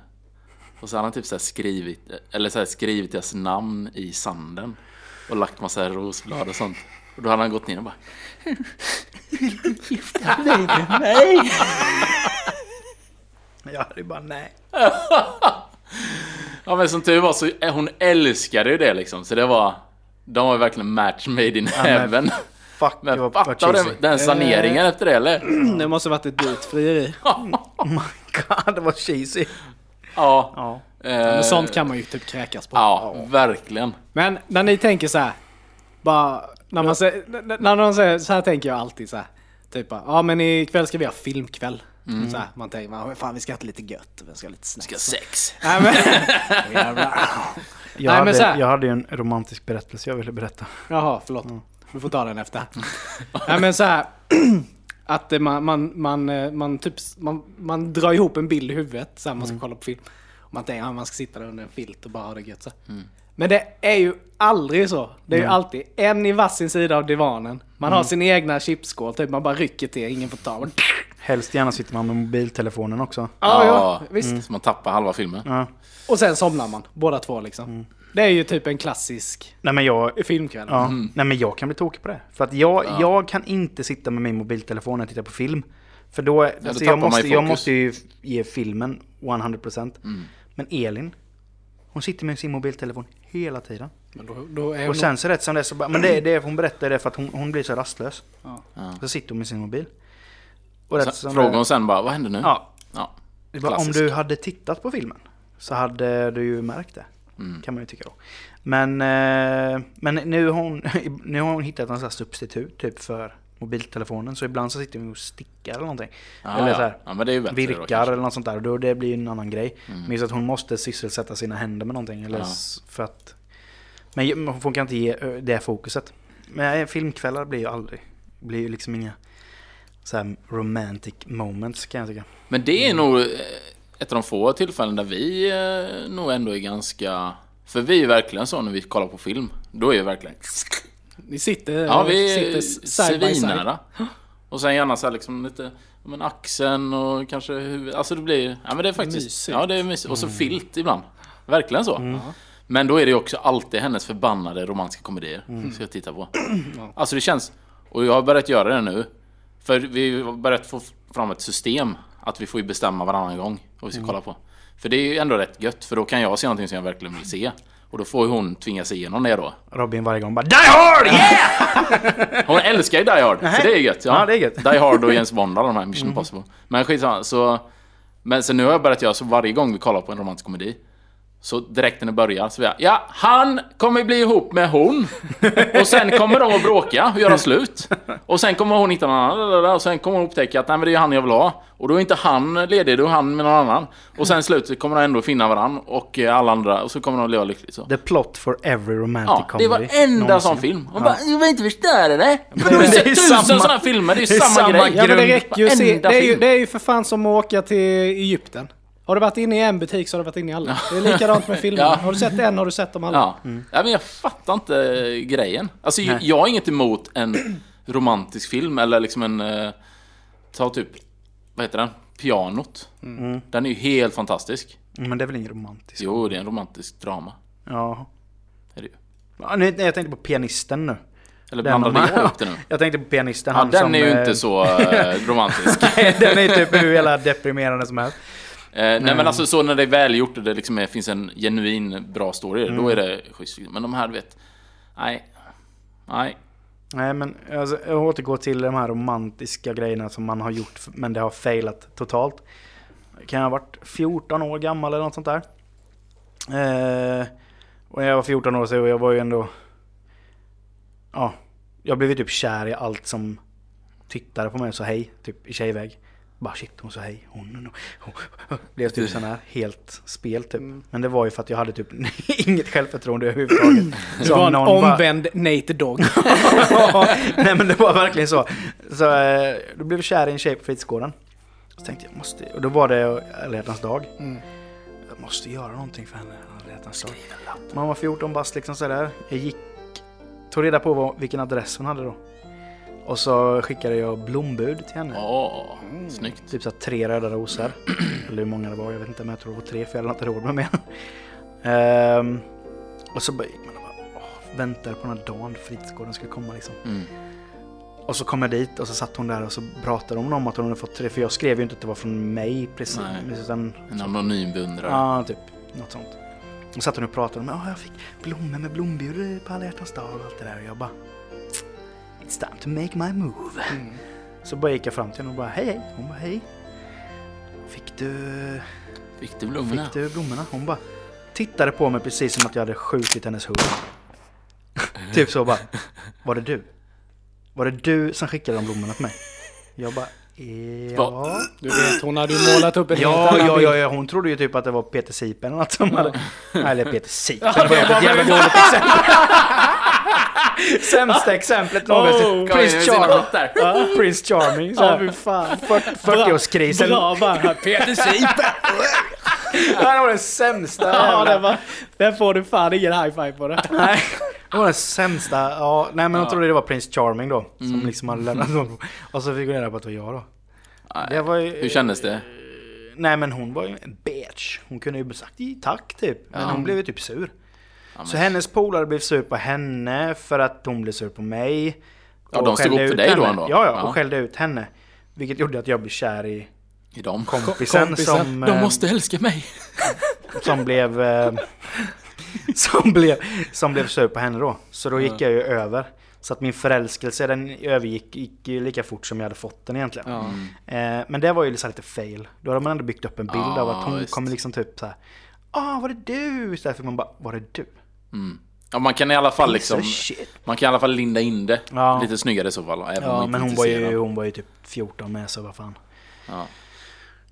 Speaker 4: Och så har han typ så här skrivit, eller så här skrivit deras namn i sanden. Och lagt massa rosblad och sånt. Och då hade han gått ner och bara
Speaker 1: Nej! <laughs> Jag hade ju bara nej. <laughs>
Speaker 4: Ja men som tur var så, eh, hon älskade ju det liksom. Så det var, de var verkligen match made in heaven.
Speaker 1: Fuck,
Speaker 4: Men
Speaker 1: det var, var
Speaker 4: fatta den, den saneringen efter det eller? <clears throat>
Speaker 2: Det måste varit ett dyrt frieri. <laughs>
Speaker 1: Oh my god, det var cheesy.
Speaker 4: Ja.
Speaker 1: Ja.
Speaker 4: eh,
Speaker 2: Men sånt kan man ju typ kräkas på.
Speaker 4: Ja, verkligen.
Speaker 2: Men när ni tänker så här, bara när man säger, när någon säger så här tänker jag alltid så här. Typ bara, ja men ikväll ska vi ha filmkväll. Så här, man tänker, man, fan vi ska ha lite gött, vi ska ha lite snacks.
Speaker 4: Ska sex. <laughs>
Speaker 2: Nej men. <laughs>
Speaker 1: Jag,
Speaker 2: Nej, men
Speaker 1: hade, jag hade ju en romantisk berättelse jag ville berätta.
Speaker 2: Jaha, förlåt. Du får ta den efter. <laughs> Nej men så här. <clears throat> Att eh, man, man, man, eh, man, typ, man, man drar ihop en bild i huvudet så här, man ska kolla på film. Och man tänker att man ska sitta där under en filt och bara ha det gött så. här. Men det är ju aldrig så. Det är ju alltid en i varsin sida av divanen. Man har sin egna chipsskål, typ man bara rycker till, ingen får ta.
Speaker 1: Helst gärna sitter man med mobiltelefonen också.
Speaker 2: Ja, ja, visst.
Speaker 4: Så man tappar halva filmen.
Speaker 1: Ja.
Speaker 2: Och sen somnar man, båda två liksom. Det är ju typ en klassisk
Speaker 1: Nej men jag...
Speaker 2: filmkväll.
Speaker 1: Ja, nej men jag kan bli tokig på det. För att jag, jag kan inte sitta med min mobiltelefon när jag tittar på film. För då,
Speaker 4: då
Speaker 1: alltså jag, måste,
Speaker 4: ju
Speaker 1: jag måste ju ge filmen 100%. Men Elin, hon sitter med sin mobiltelefon hela tiden.
Speaker 2: Men då, då är
Speaker 1: Och sen så rätt som det är så bara, men det, det hon berättar det för att hon, hon blir så rastlös.
Speaker 2: Ja.
Speaker 1: Så sitter hon med sin mobil. Och rätt
Speaker 4: Sen,
Speaker 1: det-
Speaker 4: hon sen bara, vad hände nu?
Speaker 1: Ja,
Speaker 4: Ja.
Speaker 1: var, om du hade tittat på filmen så hade du ju märkt det.
Speaker 4: Mm.
Speaker 1: Kan man ju tycka då. Men, eh, men nu, har hon, <laughs> nu har hon hittat en sån substitut typ för mobiltelefonen. Så ibland så sitter hon och stickar eller någonting.
Speaker 4: Ja,
Speaker 1: eller
Speaker 4: ja.
Speaker 1: så här,
Speaker 4: ja, då,
Speaker 1: virkar
Speaker 4: kanske.
Speaker 1: eller något sånt där. Då det blir ju en annan grej.
Speaker 4: Mm.
Speaker 1: Men just att hon måste sysselsätta sina händer med någonting. Eller
Speaker 4: Ja.
Speaker 1: för att... Men hon kan inte ge ö, det fokuset. Men eh, filmkvällar blir ju aldrig... blir ju liksom inga så här romantic moments kan jag tycka.
Speaker 4: Men det är nog eh, ett av de få tillfällen där vi eh, nog ändå är ganska... För vi är verkligen så när vi kollar på film. Då är vi verkligen...
Speaker 2: Ni sitter,
Speaker 4: Ja, vi
Speaker 2: sitter side by side.
Speaker 4: Och sen gärna så här liksom lite... Men axeln och kanske huvudet. Alltså det blir... Ja men det är faktiskt...
Speaker 2: Mysigt.
Speaker 4: Ja det är mysigt. Och så filt ibland. Verkligen så. Men då är det ju också alltid hennes förbannade romantiska komedier. Ska jag titta på. <clears throat> Alltså det känns... Och jag har börjat göra det nu. För vi har börjat få fram ett system. Att vi får ju bestämma varannan gång vad vi ska kolla på. För det är ju ändå rätt gött. För då kan jag se någonting som jag verkligen vill se. Och då får ju hon tvinga sig igenom det då.
Speaker 1: Robin varje gång bara Die Hard! Yeah!
Speaker 4: Hon älskar ju Die Hard, så det är gött. Ja.
Speaker 1: Ja, det är gött.
Speaker 4: Die Hard och James Bond, de här Mission Impossible. Men skitsamma, så... Men så nu har jag börjat göra så varje gång vi kollar på en romantisk komedi Så direkt när det börjar så jag, ja, han kommer bli ihop med hon. <laughs> Och sen kommer de att bråka och göra slut. Och sen kommer hon hitta någon annan, och sen kommer hon upptäcka att nej men det är han jag vill ha. Och då är inte han ledig, då är han med någon annan. Och sen slutet kommer de ändå finna varandra och eh, alla andra, och så kommer de att leva lyckligt så.
Speaker 1: The plot for every romantic
Speaker 4: Ja, det
Speaker 1: comedy.
Speaker 4: var enda sån film. Man
Speaker 1: Ja.
Speaker 4: bara, jag vill inte förstöra det. Men
Speaker 1: det
Speaker 4: det
Speaker 1: är
Speaker 4: tusen sådana filmer, det är
Speaker 1: det är
Speaker 4: samma,
Speaker 1: samma
Speaker 4: grej.
Speaker 2: Ja men det räcker ju att se. Det är ju, det är ju för fan som att åka till Egypten. Har du varit inne i en butik så har du varit inne i alla. Det är likadant med <laughs> filmer.
Speaker 4: Ja.
Speaker 2: Har du sett en har du sett dem alla.
Speaker 4: Ja. ja, men jag fattar inte eh, grejen. Alltså,
Speaker 1: Nej.
Speaker 4: jag har inget emot en romantisk film eller liksom en... eh, Ta typ, vad heter den? Pianot.
Speaker 1: Mm.
Speaker 4: Den är ju helt fantastisk.
Speaker 1: Men det är väl inget romantiskt?
Speaker 4: Jo, det är en romantisk drama.
Speaker 1: Ja.
Speaker 4: Är det ju.
Speaker 1: Ja, nu, nej, jag tänkte på pianisten nu.
Speaker 4: Eller blandade
Speaker 1: de-
Speaker 4: jag upp det nu? <laughs>
Speaker 1: Jag tänkte på pianisten.
Speaker 4: Ja,
Speaker 1: han
Speaker 4: den
Speaker 1: som,
Speaker 4: är ju
Speaker 1: eh,
Speaker 4: inte så eh, <laughs> romantisk.
Speaker 1: den är typ hur jävla deprimerande som helst.
Speaker 4: Eh, nej men alltså så när det är välgjort och det liksom är, finns en genuin bra story,
Speaker 1: Mm.
Speaker 4: då är det schysst. Men de här du vet, nej. Nej.
Speaker 1: Nej men alltså, jag återgår till de här romantiska grejerna som man har gjort men det har failat totalt. Kan jag ha varit 14 år gammal eller något sånt där. Eh, och när jag var 14 år så jag var ju ändå... Ja, jag blev ju typ kär i allt som tittade på mig och sa hej, typ i tjejväg. Bara shit, hon sa hej. Hon, hon, hon, blev typ sån här helt spel typ. Men det var ju för att jag hade typ <laughs> inget självförtroende överhuvudtaget. Så
Speaker 2: var en
Speaker 1: någon bara-
Speaker 2: omvänd Nate Dog. <laughs>
Speaker 1: Nej men det var verkligen så. Så eh, då blev jag kär i en tjej på fritidsgården. Så tänkte jag, måste... Och då var det alla dag.
Speaker 2: Mm.
Speaker 1: Jag måste göra någonting för henne alla hjärtans dag. Man var 14 bast liksom sådär. Jag gick... Tog reda på vad, vilken adress hon hade då. Och så skickade jag blombud till henne.
Speaker 4: Åh, snyggt.
Speaker 1: Typ så tre röda rosor. <clears throat> Eller hur många det var, jag vet inte men jag tror det var tre för jag hade inte råd med mer. Ehm, och så bara gick man och bara, åh, väntade på den här dagen fritidsgården skulle komma liksom.
Speaker 4: Mm.
Speaker 1: Och så kom jag dit och så satt hon där och så pratade hon om att hon hade fått tre. För jag skrev ju inte att det var från mig precis.
Speaker 4: Nej.
Speaker 1: Utan,
Speaker 4: En anonym beundrare.
Speaker 1: ja, typ. Något sånt. Och satt hon och pratade om att jag fick blommor med blombjud på alla hjärtans dag och allt det där. Och jag bara... It's time to make my move. Så bara gick jag fram till henne och bara hej hej. Hon bara hej. Fick du,
Speaker 4: Fick du blommorna?
Speaker 1: fick du blommorna? Hon bara tittade på mig precis som att jag hade skjutit hennes huvud. <laughs> typ så bara. Var det du? Var det du som skickade de blommorna till mig? Jag bara ja.
Speaker 2: Du vet, hon hade ju målat upp en helt
Speaker 1: Ja,
Speaker 2: annan
Speaker 1: ja, ja, ja, hon trodde ju typ att det var Peter Sipen eller något som hade... Eller Peter Sipen, det var ett jävla dåligt exempel. <laughs> <laughs> Sämsta exemplet någonsin.
Speaker 2: Oh,
Speaker 1: Prince Charming.
Speaker 4: där.
Speaker 1: Prince Charming.
Speaker 2: Ja,
Speaker 1: Så
Speaker 2: fy fan.
Speaker 1: 40-årskrisen.
Speaker 2: Bra bara. Peter Sipen.
Speaker 1: Ja, <laughs> det var den sämsta
Speaker 2: Ja, det var, den får du fan ingen high five på det.
Speaker 1: Nej, det var den sämsta. Ja, nej men hon trodde det var Prince Charming då. Som liksom hade lämnat honom. Och så fick hon reda på att det var jag då.
Speaker 4: Nej.
Speaker 1: Det var ju...
Speaker 4: Hur kändes det?
Speaker 1: Nej men hon var ju en bitch. Hon kunde ju sagt "I, tack typ. Men
Speaker 4: Ja.
Speaker 1: hon blev ju typ sur.
Speaker 4: Ja,
Speaker 1: Så hennes polare blev sur på henne för att hon blev sur på mig.
Speaker 4: Ja,
Speaker 1: Och
Speaker 4: de stod upp för
Speaker 1: ut
Speaker 4: dig då
Speaker 1: henne.
Speaker 4: ändå?
Speaker 1: Ja, ja,
Speaker 4: Ja.
Speaker 1: och skällde ut henne. Vilket gjorde att jag blev kär i
Speaker 4: I dem.
Speaker 1: kompisen,
Speaker 2: kompisen.
Speaker 1: som,
Speaker 4: De
Speaker 1: eh,
Speaker 4: måste älska mig. <laughs>
Speaker 1: som blev... Eh, som, blev som blev sur på henne då. Så då gick jag ju över. Så att min förälskelse den övergick gick ju lika fort som jag hade fått den egentligen.
Speaker 2: Ja.
Speaker 1: Eh, men det var ju liksom lite fail. Då hade man ändå byggt upp en bild
Speaker 4: Ja,
Speaker 1: av att hon
Speaker 4: visst.
Speaker 1: kommer liksom typ så här. Ah, var det du? Istället för man bara, var det du?
Speaker 4: Mm. Ja, man kan i alla fall liksom... Man kan i alla fall linda in det
Speaker 1: Ja.
Speaker 4: lite snyggare i så fall. Även
Speaker 1: Ja, men hon var, ju, hon var ju typ 14 med så vad fan.
Speaker 4: Ja.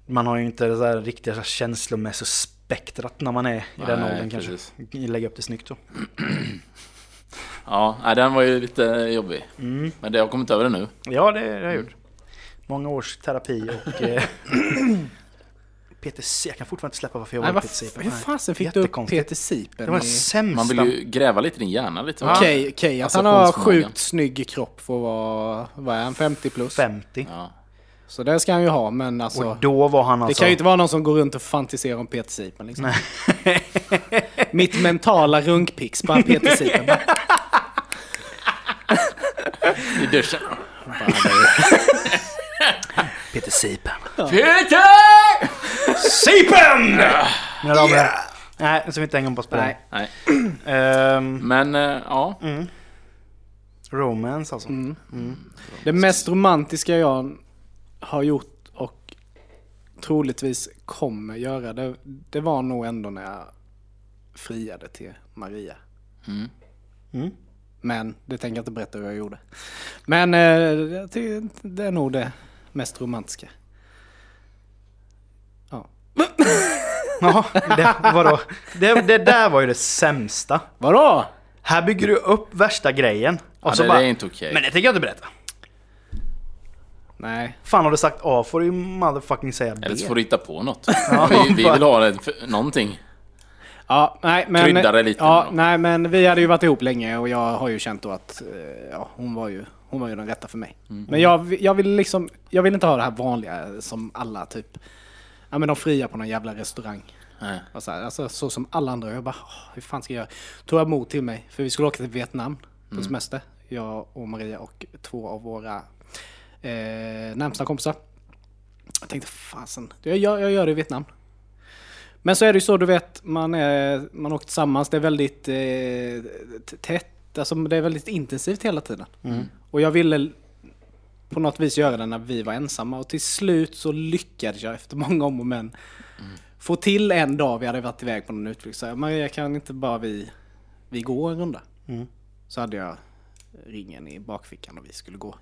Speaker 1: Man har ju inte det där riktiga här känslomässiga spektrat när man är i den åldern kanske. Lägga upp det snyggt så. <clears throat>
Speaker 4: Ja, den var ju lite jobbig.
Speaker 1: Mm.
Speaker 4: Men det har kommit över det nu.
Speaker 1: Ja, det, det har jag gjort. Många års terapi och... <clears throat> <clears throat> Peter C. Jag kan fortfarande inte släppa varför jag
Speaker 2: Nej, vad
Speaker 1: Peter Sipen.
Speaker 2: hur
Speaker 1: Nej.
Speaker 2: fasen fick du upp. Peter Sipen?
Speaker 1: Det var den sämsta.
Speaker 4: Man vill ju gräva lite i din hjärna lite.
Speaker 2: Okej, okej. Att han har sjukt snygg kropp för att vara, vad är han, 50 plus?
Speaker 1: 50.
Speaker 4: Ja.
Speaker 2: Så det ska han ju ha, men alltså...
Speaker 1: Och då var han
Speaker 2: det
Speaker 1: alltså...
Speaker 2: kan ju inte vara någon som går runt och fantiserar om Peter Sipen liksom. <laughs> Mitt mentala runkpix, bara Peter Sipen. Bara, <laughs>
Speaker 4: I duschen.
Speaker 1: Peter Sipen.
Speaker 4: Peter!
Speaker 1: Sipen! Mina damer och herrar. Nej, så vi inte hänger på spår.
Speaker 2: Nej.
Speaker 4: Nej,
Speaker 1: Ehm,
Speaker 4: men eh, ja.
Speaker 1: romance alltså.
Speaker 2: Mm. Det mest romantiska jag har gjort och troligtvis kommer göra, det, det var nog ändå när jag friade till Maria.
Speaker 4: Mm.
Speaker 1: Mm.
Speaker 2: Men det tänker jag inte berätta hur jag gjorde. Men eh, det är nog det mest romantiska. Ja.
Speaker 1: Ja, det, vadå? Det, det där var ju det sämsta.
Speaker 2: Vadå?
Speaker 1: Här bygger du upp värsta grejen. Och
Speaker 4: Ja,
Speaker 1: så
Speaker 4: det,
Speaker 1: bara,
Speaker 4: det är inte okej.
Speaker 1: Men det tänker jag inte berätta.
Speaker 2: Nej.
Speaker 1: Fan har du sagt A får du ju motherfucking säga B.
Speaker 4: Eller så får du hitta på något. <laughs>
Speaker 1: Ja,
Speaker 4: vi, vi vill ha det, för, någonting.
Speaker 2: Ja, nej men...
Speaker 4: Krydda det lite
Speaker 2: Ja, nej men vi hade ju varit ihop länge och jag har ju känt då att eh, ja, hon var ju, hon var ju den rätta för mig.
Speaker 4: Mm.
Speaker 2: Men jag, jag vill liksom, jag vill inte ha det här vanliga som alla typ, ja men de fria på någon jävla restaurang.
Speaker 4: Nej.
Speaker 2: Och så, här, alltså, så som alla andra. Jag bara, åh, hur fan ska jag göra? Tog jag mod till mig, för vi skulle åka till Vietnam på
Speaker 4: Mm.
Speaker 2: semester. Jag och Maria och två av våra eh, närmsta kompisar. Jag tänkte, fasen, jag, gör- jag gör det i Vietnam. Men så är det ju så, du vet, man, är, man åker tillsammans, det är väldigt eh, tätt, alltså det är väldigt intensivt hela tiden. Och jag ville på något vis göra det när vi var ensamma och till slut så lyckades jag efter många om och men få till en dag vi hade varit iväg på någon utflykt. Så jag, Maria kan inte bara vi, vi gå en runda?
Speaker 1: Mm.
Speaker 2: Så hade jag ringen i bakfickan och vi skulle gå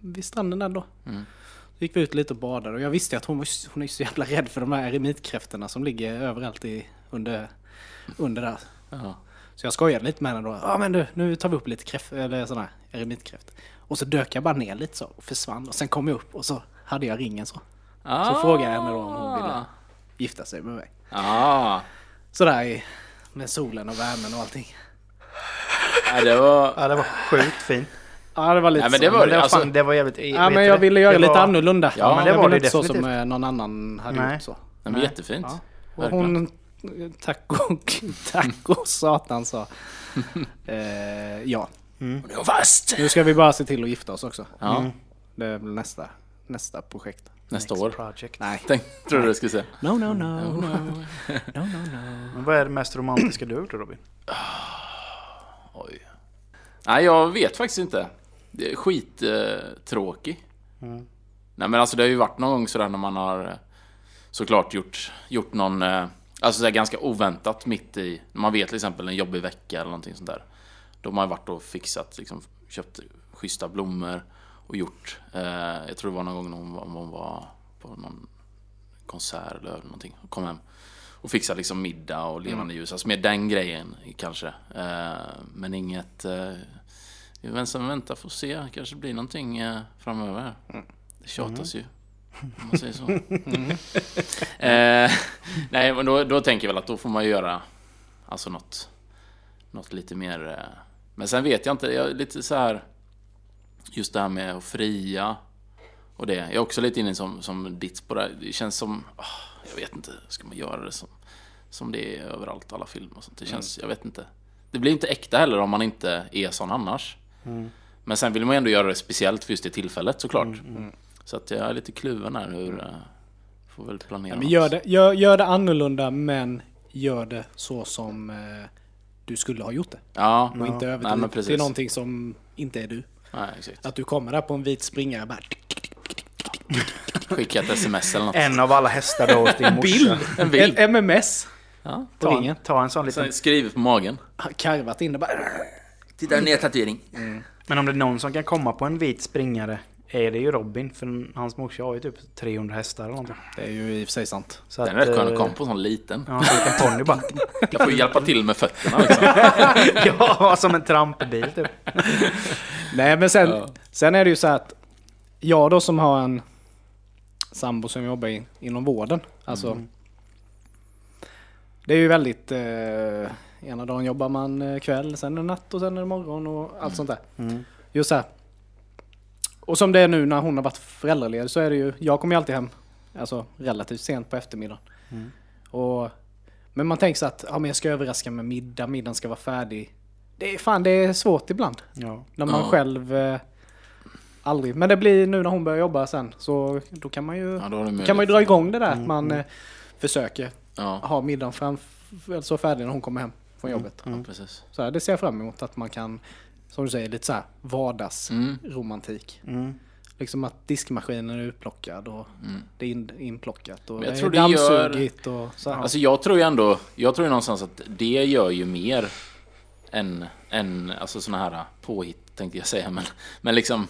Speaker 2: vid stranden där då.
Speaker 4: Mm.
Speaker 2: Så gick vi ut lite och badade och jag visste att hon, var, hon är så jävla rädd för de här eremitkräftorna som ligger överallt i, under, under där.
Speaker 4: Ja.
Speaker 2: Så jag skojade lite med henne då. Ja men du, nu tar vi upp lite kräft, eller sådana här eremitkräftor. Och så dök jag bara ner lite så och försvann och sen kom jag upp och så hade jag ringen så.
Speaker 4: Ah.
Speaker 2: Så frågade jag henne då om hon ville gifta sig med mig.
Speaker 4: Ah.
Speaker 2: Sådär med solen och värmen och allting.
Speaker 4: Ja, det var...
Speaker 1: Ja, det var sjukt fint.
Speaker 2: Ja det var lite
Speaker 4: Nej, men
Speaker 2: så.
Speaker 4: det var
Speaker 1: Men
Speaker 4: det.
Speaker 1: det var,
Speaker 4: Alltså,
Speaker 1: fan, det var jävligt...
Speaker 2: Ja men jag
Speaker 1: det?
Speaker 2: ville göra
Speaker 1: Det
Speaker 2: lite
Speaker 1: var-
Speaker 2: annorlunda.
Speaker 4: Ja, men
Speaker 1: det
Speaker 2: jag
Speaker 1: var
Speaker 2: ville
Speaker 1: det
Speaker 2: inte så
Speaker 1: definitivt.
Speaker 2: som eh, någon annan hade
Speaker 1: Nej.
Speaker 2: gjort så.
Speaker 4: nej, men
Speaker 1: Nej.
Speaker 4: jättefint.
Speaker 2: Ja. Och
Speaker 4: Verkligen.
Speaker 2: hon, tack och, <laughs> tack och satan sa. <laughs> Eh, ja.
Speaker 4: Det var fast!
Speaker 2: Nu ska vi bara se till att gifta oss också.
Speaker 4: Ja,
Speaker 2: Det är väl nästa, nästa projekt.
Speaker 4: nästa
Speaker 1: Next
Speaker 4: år.
Speaker 1: Project.
Speaker 2: Nej.
Speaker 4: Tänk, tror du det skulle säga.
Speaker 2: No, no, no, no. <laughs> No, no, no.
Speaker 1: Men vad är det mest romantiska du har gjort då, Robin?
Speaker 4: Oj. Nej, jag vet faktiskt inte. Det är skittråkig.
Speaker 1: Mm.
Speaker 4: Nej, men alltså det har ju varit någon gång sådär när man har eh, såklart gjort, gjort någon, eh, alltså sådär ganska oväntat mitt i, man vet till exempel en jobbig vecka eller någonting sånt där. Då har varit och fixat, liksom köpt schyssta blommor och gjort, eh, jag tror det var någon gång när hon var, hon var på någon konsert eller någonting och kom hem och fixade liksom middag och levande ljus. Alltså med den grejen kanske. Eh, men inget... Eh, vi väntar vänta får se. Kanske blir någonting eh, framöver. Det tjatas ju. Om man säger så. eh, nej, men då, då tänker jag väl att då får man göra alltså något, något lite mer... Men sen vet jag inte, jag är lite så här Just det här med att fria och det. Jag är också lite inne som, som ditt på det. här. Det känns som, ah, jag vet inte, ska man göra det som, som det är överallt, alla filmer och sånt. Det känns, jag vet inte. Det blir inte äkta heller om man inte är sån annars. Men sen vill man ändå göra det speciellt för just det tillfället såklart. Så att jag är lite kluven här hur, eh, får väl planera.
Speaker 2: Men gör det, gör, gör det annorlunda men gör det så som eh, du skulle ha gjort det.
Speaker 4: Ja,
Speaker 2: Och inte
Speaker 4: Nej, men
Speaker 2: överdrivet till någonting som inte är du.
Speaker 4: Nej, exakt.
Speaker 2: Att du kommer där på en vit springare bara...
Speaker 4: Skicka ett sms eller något.
Speaker 1: En av alla hästar då hos din <laughs> morsa.
Speaker 4: En bild.
Speaker 2: En MMS
Speaker 4: Ja.
Speaker 1: Ta,
Speaker 2: ringen.
Speaker 1: ta en sån liten...
Speaker 4: Sen skrivet på magen.
Speaker 2: Karvat in det bara...
Speaker 4: Titta, en tatuering.
Speaker 1: Men om det är någon som kan komma på en vit springare är det ju Robin. För hans morsa har ju typ 300 hästar eller någonting.
Speaker 2: Det är ju i och för sig sant.
Speaker 1: Så
Speaker 4: Den är rätt skön att
Speaker 1: eh,
Speaker 4: komma på en sån liten.
Speaker 1: Ja, en ponny bara.
Speaker 4: Jag får hjälpa till med fötterna liksom. <laughs>
Speaker 1: ja, som en trampbil typ. <laughs>
Speaker 2: Nej men sen,
Speaker 4: Ja.
Speaker 2: sen är det ju så att jag då som har en sambo som jobbar in, inom vården. Alltså, Det är ju väldigt... Eh, ena dagen jobbar man eh, kväll, sen är det natt och sen är det morgon och allt sånt där.
Speaker 1: Mm.
Speaker 2: Just så här. Och som det är nu när hon har varit föräldraledig så är det ju, jag kommer ju alltid hem alltså, relativt sent på eftermiddagen.
Speaker 1: Mm.
Speaker 2: Och, men man tänker så att ja, men jag ska överraska med middag, middagen ska vara färdig. Det är fan det är svårt ibland.
Speaker 1: Ja.
Speaker 2: När man
Speaker 4: Ja.
Speaker 2: själv eh, aldrig, men det blir nu när hon börjar jobba sen så då kan man ju,
Speaker 4: Ja,
Speaker 2: kan man ju dra igång det där att man eh, försöker
Speaker 4: Ja,
Speaker 2: ha middagen fram, så färdig när hon kommer hem från jobbet.
Speaker 4: ja precis.
Speaker 2: Så här, det ser jag fram emot att man kan, som du säger, lite så här vardagsromantik.
Speaker 4: Mm.
Speaker 1: Mm.
Speaker 2: Liksom att diskmaskinen är utplockad och det är in, inplockat och
Speaker 4: jag
Speaker 2: det
Speaker 4: tror
Speaker 2: är
Speaker 4: det gör-
Speaker 2: och så. här.
Speaker 4: Alltså jag tror ju ändå, jag tror ju någonstans att det gör ju mer än, än alltså såna här påhitt tänkte jag säga, men, men liksom...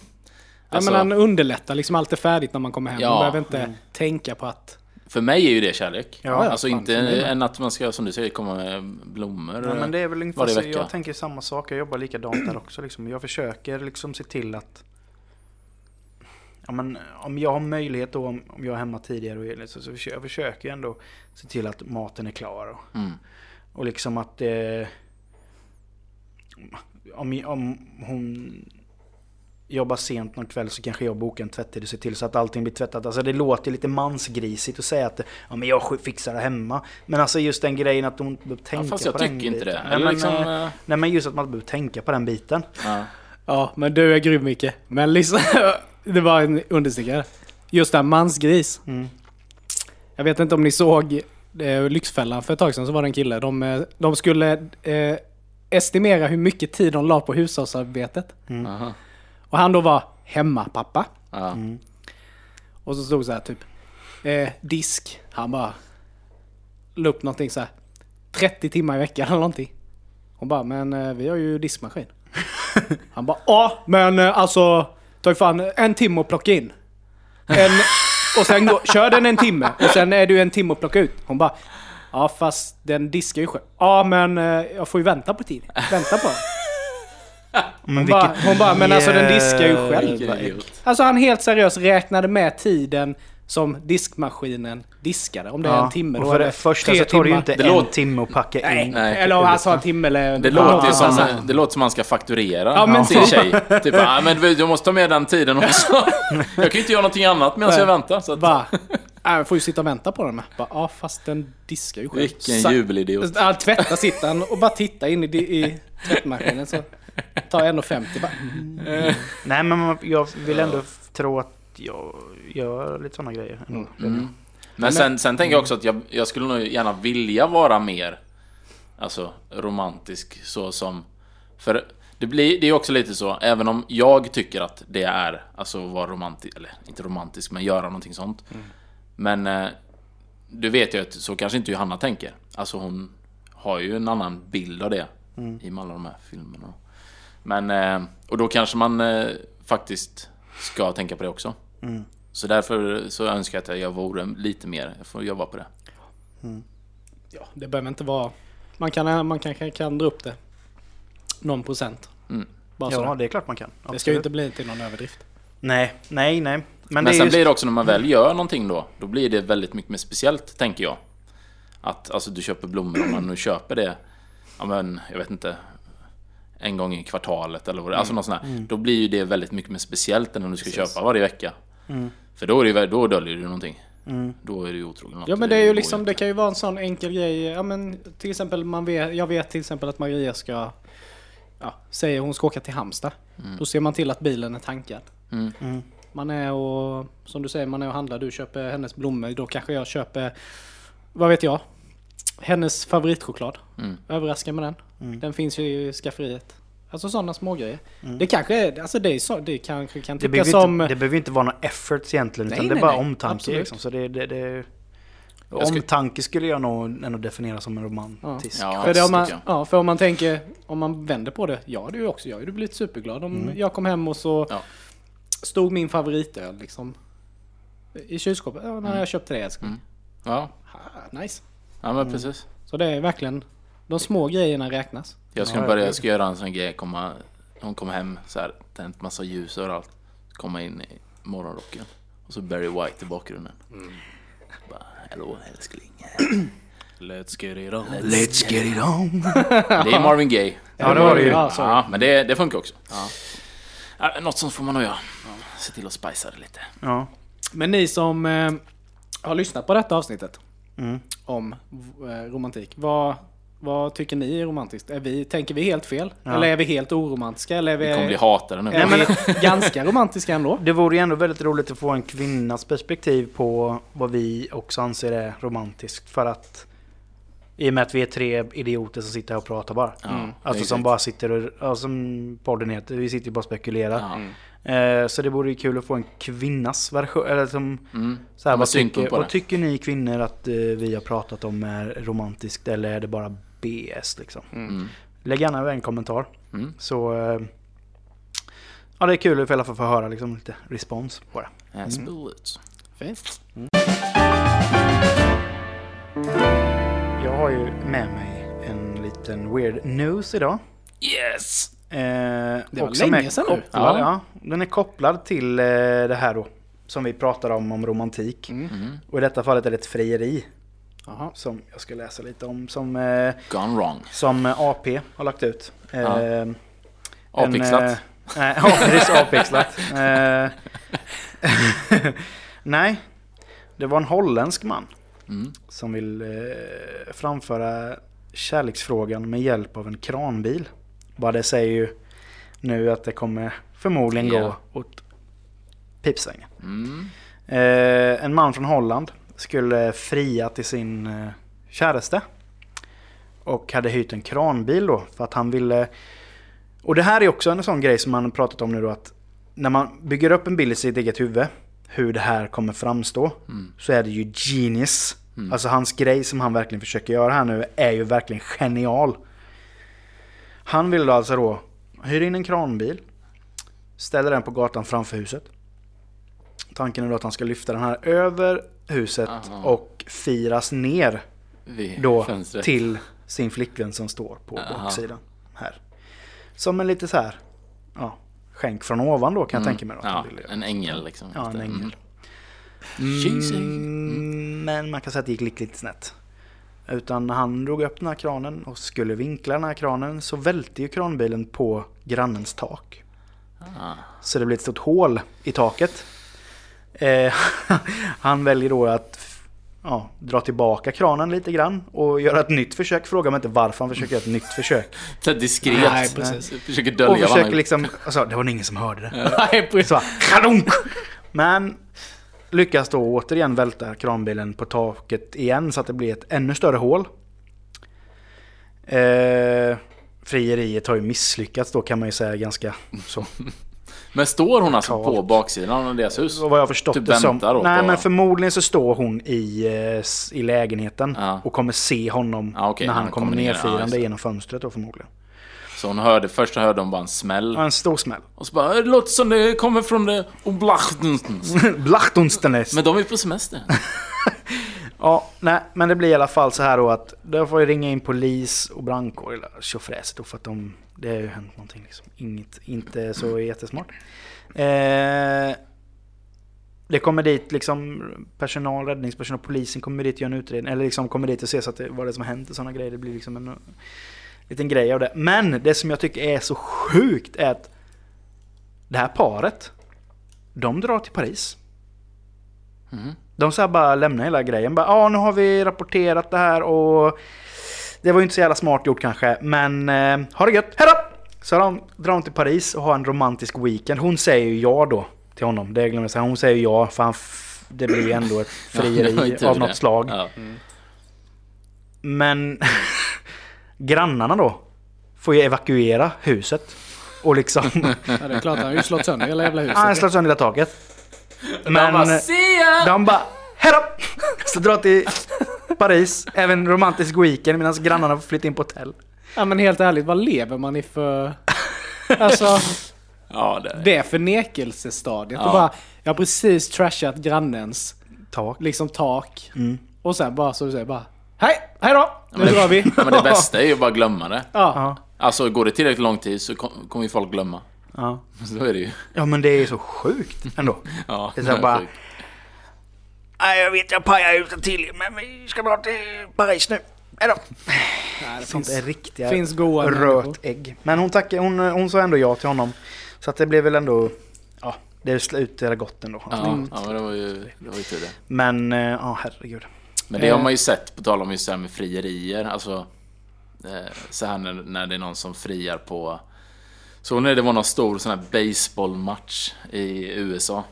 Speaker 4: Alltså,
Speaker 2: ja, men han underlättar liksom allt är färdigt när man kommer hem.
Speaker 4: Ja.
Speaker 2: Man behöver inte tänka på att...
Speaker 4: För mig är ju det kärlek.
Speaker 1: Ja,
Speaker 4: alltså
Speaker 2: fan,
Speaker 4: inte än att man ska, som du säger, komma med blommor.
Speaker 1: Ja, men det är väl ungefär
Speaker 4: varje vecka.
Speaker 1: jag tänker samma sak, jag jobbar likadant där också. Liksom. Jag försöker liksom se till att ja, men, om jag har möjlighet då, om, jag är hemma tidigare och är- så, så försöker jag försöker ändå se till att maten är klar. Och,
Speaker 4: Mm.
Speaker 1: och liksom att eh, om, om hon jobbar sent någon kväll så kanske jag bokar en tvättid och ser till så att allting blir tvättat. Alltså det låter lite mansgrisigt att säga att ja, men jag fixar det hemma. Men alltså just den grejen att hon inte behöver tänka
Speaker 4: Ja, fast jag
Speaker 1: på den
Speaker 4: tycker inte det.
Speaker 1: biten. Nej, men,
Speaker 4: liksom,
Speaker 1: eh, nej men just att man inte behöver tänka på den biten.
Speaker 4: ja.
Speaker 2: Ja, men du är grym Micke. Men liksom, <laughs> det var en understickare. Just det här mansgris.
Speaker 1: Mm.
Speaker 2: Jag vet inte om ni såg eh, Lyxfällan för ett tag sedan så var det en kille. De, eh, de skulle eh, estimera hur mycket tid de la på hushållsarbetet.
Speaker 4: Aha.
Speaker 2: Och han då var hemmapappa.
Speaker 4: Ja.
Speaker 2: Och så stod så här typ eh, disk. Han bara la upp någonting så här 30 timmar i veckan eller någonting. Hon bara, men eh, vi har ju diskmaskin. <laughs> Han bara, ja men eh, alltså ta ju fan en timme att plocka in. En, och sen gå, kör den en timme och sen är ju en timme att plocka ut. Hon bara, ja fast den diskar ju själv. Ja men eh, jag får ju vänta på tid. Vänta på den.
Speaker 1: Men
Speaker 2: Hon bara, hon bara, men alltså den diskar ju själv. Alltså han helt seriöst räknade med tiden som diskmaskinen diskade. Om det är en timme
Speaker 1: och för det första så tar det ju inte
Speaker 4: Det
Speaker 1: en
Speaker 4: låter-
Speaker 1: timme att packa
Speaker 2: Nej,
Speaker 1: in.
Speaker 4: Nej.
Speaker 2: eller om han sa en timme eller...
Speaker 4: Det låter,
Speaker 2: Ja,
Speaker 4: som, det låter som man ska fakturera
Speaker 2: Ja, men
Speaker 4: sin tjej. Typ, ah, men du måste ta med den tiden också. Jag kan ju inte göra någonting annat medan jag väntar. Så att,
Speaker 2: Bara, jag får ju sitta och vänta på den med. Bara, ja fast den diskar ju själv.
Speaker 4: vilken jubelidiot.
Speaker 2: Han tvättar sitter han och bara tittar in i, i tvättmaskinen så tar 1,50 bara.
Speaker 1: Nej men jag vill ändå f- tro att jag gör lite sådana grejer. ändå.
Speaker 4: Mm. Men sen, sen tänker jag också att jag, jag skulle nog gärna vilja vara mer Alltså romantisk så som För det blir, det är också lite så, även om jag tycker att det är Alltså att vara romantisk, eller inte romantisk men göra någonting sånt Men eh, Du vet ju att så kanske inte Johanna tänker Alltså hon har ju en annan bild av det I med alla de här filmerna Men, eh, och då kanske man eh, faktiskt ska tänka på det också så därför så önskar jag att jag vore lite mer, jag får jobba på det.
Speaker 2: Ja, det behöver inte vara... Man kan, man kanske kan dra upp det någon procent.
Speaker 4: Mm.
Speaker 2: Bara
Speaker 1: Ja
Speaker 2: sådär.
Speaker 1: det är klart man kan.
Speaker 2: Det ska ju
Speaker 1: Absolut.
Speaker 2: inte bli till någon överdrift.
Speaker 1: Nej, nej, nej. Men,
Speaker 4: Men,
Speaker 1: det är
Speaker 4: sen
Speaker 1: just...
Speaker 4: blir det också när man väl gör någonting då, då blir det väldigt mycket mer speciellt, tänker jag. Att alltså du köper blommor, om man nu köper det, ja men jag vet inte, en gång i kvartalet eller vad det alltså något sånt här. Då blir ju det väldigt mycket mer speciellt än om du ska köpa varje vecka. För då, är det, då döljer du någonting. Då är du otrogen.
Speaker 2: Ja men det är ju liksom, det kan ju vara en sån enkel grej. Ja men till exempel, man vet, jag vet till exempel att Maria ska, ja, säger hon ska åka till Halmstad. Då ser man till att bilen är tankad.
Speaker 4: Mm.
Speaker 2: Man är och, som du säger, man är och handlar. Du köper hennes blommor. Då kanske jag köper, vad vet jag? Hennes favoritchoklad.
Speaker 4: Mm.
Speaker 2: Överraska med den. Den finns ju i skafferiet. Alltså sådana små grejer. Det kanske är, alltså det är så, det kanske kan
Speaker 1: Det
Speaker 2: tyckas
Speaker 1: behöver,
Speaker 2: som...
Speaker 1: inte, det behöver inte vara några efforts egentligen.
Speaker 2: Nej,
Speaker 1: utan det är
Speaker 2: nej,
Speaker 1: bara
Speaker 2: nej.
Speaker 1: omtanke.
Speaker 2: Absolut.
Speaker 1: Liksom. Så det, det, det,
Speaker 4: skulle-
Speaker 1: Omtanke skulle jag nog ändå definiera som en romantisk.
Speaker 4: Ja.
Speaker 2: För, det om man, ja, för om man tänker, om man vänder på det. Jag hade ju också, jag hade blivit superglad om jag kom hem och så
Speaker 4: Ja.
Speaker 2: stod min favoritöl liksom i kylskåpet. Ja, när jag köpte det älskling.
Speaker 4: Mm. Ja,
Speaker 2: Ah, nice.
Speaker 4: Ja men precis.
Speaker 2: Så det är verkligen, de små grejerna räknas.
Speaker 4: Jag ska
Speaker 1: Ja,
Speaker 4: börja,
Speaker 1: jag-
Speaker 4: ska göra en sån grej, komma, hon kommer hem så här, tänt massa ljus överallt. Komma in i morgonrocken. Och så Barry White i bakgrunden. Bara, hallå älskling. <clears throat>
Speaker 2: Let's get it on.
Speaker 1: Let's get it on. <laughs>
Speaker 4: Det är Marvin Gaye.
Speaker 1: Ja, det var det ju.
Speaker 2: Ja.
Speaker 4: Ja, men det, det funkar också. Ja. Något sånt får man nog göra. Se till att spicea det lite.
Speaker 1: Ja.
Speaker 2: Men ni som eh, har lyssnat på detta avsnittet
Speaker 1: Mm.
Speaker 2: om eh, romantik. Vad, vad tycker ni är romantiskt? Är vi, tänker vi helt fel?
Speaker 1: Ja.
Speaker 2: Eller är vi helt oromantiska? Eller är vi,
Speaker 4: Vi kommer bli hatade nu.
Speaker 2: är <laughs> vi ganska romantiska ändå?
Speaker 1: Det vore ju ändå väldigt roligt att få en kvinnas perspektiv på vad vi också anser är romantiskt. För att i och med att vi är tre idioter som sitter här och pratar bara.
Speaker 4: Ja,
Speaker 1: Alltså som bara sitter och, ja, som podden heter, vi sitter ju bara och spekulerar.
Speaker 4: Ja.
Speaker 1: Eh, så det vore ju kul att få en kvinnas version. Eller som,
Speaker 4: Mm.
Speaker 1: så här, vad, tycker, vad tycker ni kvinnor att eh, vi har pratat om är romantiskt eller är det bara BS liksom?
Speaker 4: Mm.
Speaker 1: Lägg gärna en kommentar.
Speaker 4: Mm.
Speaker 1: Så eh, ja, det är kul att i alla fall få höra liksom, lite respons på det.
Speaker 4: Absolut.
Speaker 2: Fint.
Speaker 1: Jag har ju med mig en liten weird news idag.
Speaker 4: Yes!
Speaker 1: Eh,
Speaker 2: Det var länge
Speaker 1: är
Speaker 2: sedan nu.
Speaker 1: kopplad,
Speaker 2: Ja.
Speaker 1: ja. Den är kopplad till eh, det här då. Som vi pratar om, om romantik.
Speaker 4: Mm.
Speaker 1: Och i detta fallet är det ett frieri.
Speaker 2: Jaha.
Speaker 1: Som jag ska läsa lite om. Som, eh,
Speaker 4: Gone wrong.
Speaker 1: som AP har lagt ut. Eh,
Speaker 4: Ja.
Speaker 1: en,
Speaker 4: Avpixlat.
Speaker 1: Nej, <laughs> ja, precis. Avpixlat. <laughs> Nej, det var en holländsk man
Speaker 4: Mm.
Speaker 1: som vill framföra kärleksfrågan med hjälp av en kranbil. Bara det säger ju nu att det kommer förmodligen
Speaker 4: Ja.
Speaker 1: gå åt pipsvängen.
Speaker 4: Mm.
Speaker 1: Eh, en man från Holland skulle fria till sin eh, käraste. Och hade hyrt en kranbil då för att han ville... Och det här är också en sån grej som man pratat om nu då att när man bygger upp en bild i sitt eget huvud hur det här kommer framstå
Speaker 4: Mm.
Speaker 1: så är det ju genius. Alltså hans grej som han verkligen försöker göra här nu är ju verkligen genial. Han vill då alltså då hyra in en kranbil, ställer den på gatan framför huset. Tanken är då att han ska lyfta den här över huset
Speaker 4: Aha.
Speaker 1: och firas ner
Speaker 4: Vid
Speaker 1: då
Speaker 4: fönstret.
Speaker 1: till sin flickvän som står på
Speaker 4: Aha.
Speaker 1: baksidan. Här. Som en lite så här, ja, skänk från ovan då kan jag tänka mig. Då,
Speaker 4: Mm. Ja,
Speaker 1: ville
Speaker 4: en ängel liksom.
Speaker 1: Ja, en
Speaker 4: Lite.
Speaker 1: ängel.
Speaker 4: Mm.
Speaker 1: Mm, men man kan säga att det gick lite, lite snett. Utan han drog upp den här kranen och skulle vinkla den här kranen så välte ju kranbilen på grannens tak.
Speaker 4: Ah.
Speaker 1: Så det blev ett stort hål i taket. Eh, <laughs> han väljer då att ja, dra tillbaka kranen lite grann och göra ett nytt försök. Fråga mig inte varför han försöker göra ett nytt försök. <laughs>
Speaker 4: Så diskret.
Speaker 2: Nej, precis.
Speaker 4: Försöker dölja
Speaker 1: Och försöker liksom, alltså det var ingen som hörde det. <laughs>
Speaker 2: Nej, precis.
Speaker 1: Så! Men lyckas då återigen välta kranbilen på taket igen så att det blir ett ännu större hål. Eh, frieriet har ju misslyckats då kan man ju säga ganska så. <laughs>
Speaker 4: Men står hon alltså på baksidan av deras hus?
Speaker 1: Vad jag förstått
Speaker 4: Typ
Speaker 1: det som. Nej
Speaker 4: på-
Speaker 1: men förmodligen så står hon i, eh, i lägenheten
Speaker 4: Ja.
Speaker 1: och kommer se honom
Speaker 4: Ja, okej,
Speaker 1: när han,
Speaker 4: han
Speaker 1: kommer
Speaker 4: kommer ner, ja,
Speaker 1: nerfirande
Speaker 4: det.
Speaker 1: genom fönstret då förmodligen.
Speaker 4: Så hon hörde, först hörde hon bara en smäll.
Speaker 1: Ja, en stor smäll.
Speaker 4: Och så bara, det låter som det kommer från det Oblachtens. <laughs>
Speaker 1: Blachtunstenes.
Speaker 4: Men de är på semester. <laughs>
Speaker 1: Ja, nej, men det blir i alla fall så här då att då får jag ringa in polis och brandkår eller tjofräset då för att de, det har ju hänt någonting liksom. Inget, inte så jättesmart. Eh, det kommer dit liksom personal, räddningspersonal, polisen kommer dit och gör en utredning. Eller liksom kommer dit och ser så att det, vad det är som har hänt och sådana grejer. Det blir liksom en liten grej av det. Men det som jag tycker är så sjukt är att det här paret, de drar till Paris.
Speaker 4: Mhm.
Speaker 1: De så här bara lämnar hela grejen. Bara, ja, nu har vi rapporterat det här och det var ju inte så jävla smart gjort kanske. Men eh, ha det gött, hejdå! Så de drar de till Paris och har en romantisk weekend. Hon säger ju ja då till honom. Det glömde jag säga. Hon säger ju ja för han det blir ju ändå ett
Speaker 4: Ja, det
Speaker 1: frieri
Speaker 4: tur
Speaker 1: av
Speaker 4: det.
Speaker 1: något slag.
Speaker 4: Ja.
Speaker 1: Men <laughs> grannarna då får ju evakuera huset. Och liksom... <laughs>
Speaker 2: Ja, det är klart, han har ju slått sönder hela jävla huset.
Speaker 1: Ja, han slår sönder hela taket.
Speaker 4: Men...
Speaker 1: Men...
Speaker 4: bara!
Speaker 1: De bara hejdå! Så drar till Paris, även romantisk weekend medan grannarna får flytta in på hotell.
Speaker 2: Ja men helt ärligt, vad lever man i för... Alltså,
Speaker 4: Ja, det...
Speaker 2: det är förnekelsestadiet.
Speaker 4: Ja.
Speaker 2: Och bara, jag har precis trashat grannens
Speaker 1: Tak.
Speaker 2: liksom tak.
Speaker 1: Mm.
Speaker 2: Och sen bara så du säger bara Hej, hej då! Nu drar vi.
Speaker 4: Men det bästa är ju bara att glömma det.
Speaker 2: Ja.
Speaker 1: Ja,
Speaker 4: Alltså går det tillräckligt lång tid så kom- kommer ju folk glömma.
Speaker 1: ja. <laughs>
Speaker 4: Så är det ju.
Speaker 1: ja, men det är så sjukt ändå. <laughs>
Speaker 4: Ja,
Speaker 1: Det är så här bara-
Speaker 4: sjukt.
Speaker 1: Nej, jag vet jag pajar ut en till, men vi ska dra till Paris nu. Hejdå!
Speaker 2: Nej, det
Speaker 1: Sånt
Speaker 2: finns,
Speaker 1: är riktiga
Speaker 2: finns goa människor.
Speaker 1: rört ägg. Men hon, tackade, hon, hon sa ändå ja till honom. Så att det blev väl ändå... Ja, det slutade gott ändå.
Speaker 4: Ja, ja, men det var ju, det var ju tur det.
Speaker 1: Men, eh, ja herregud.
Speaker 4: Men det har
Speaker 2: Eh.
Speaker 4: man ju sett, på tal om just det här med frierier. Alltså, eh, så här när, när det är någon som friar på... Så när det var någon stor sån här baseballmatch i USA.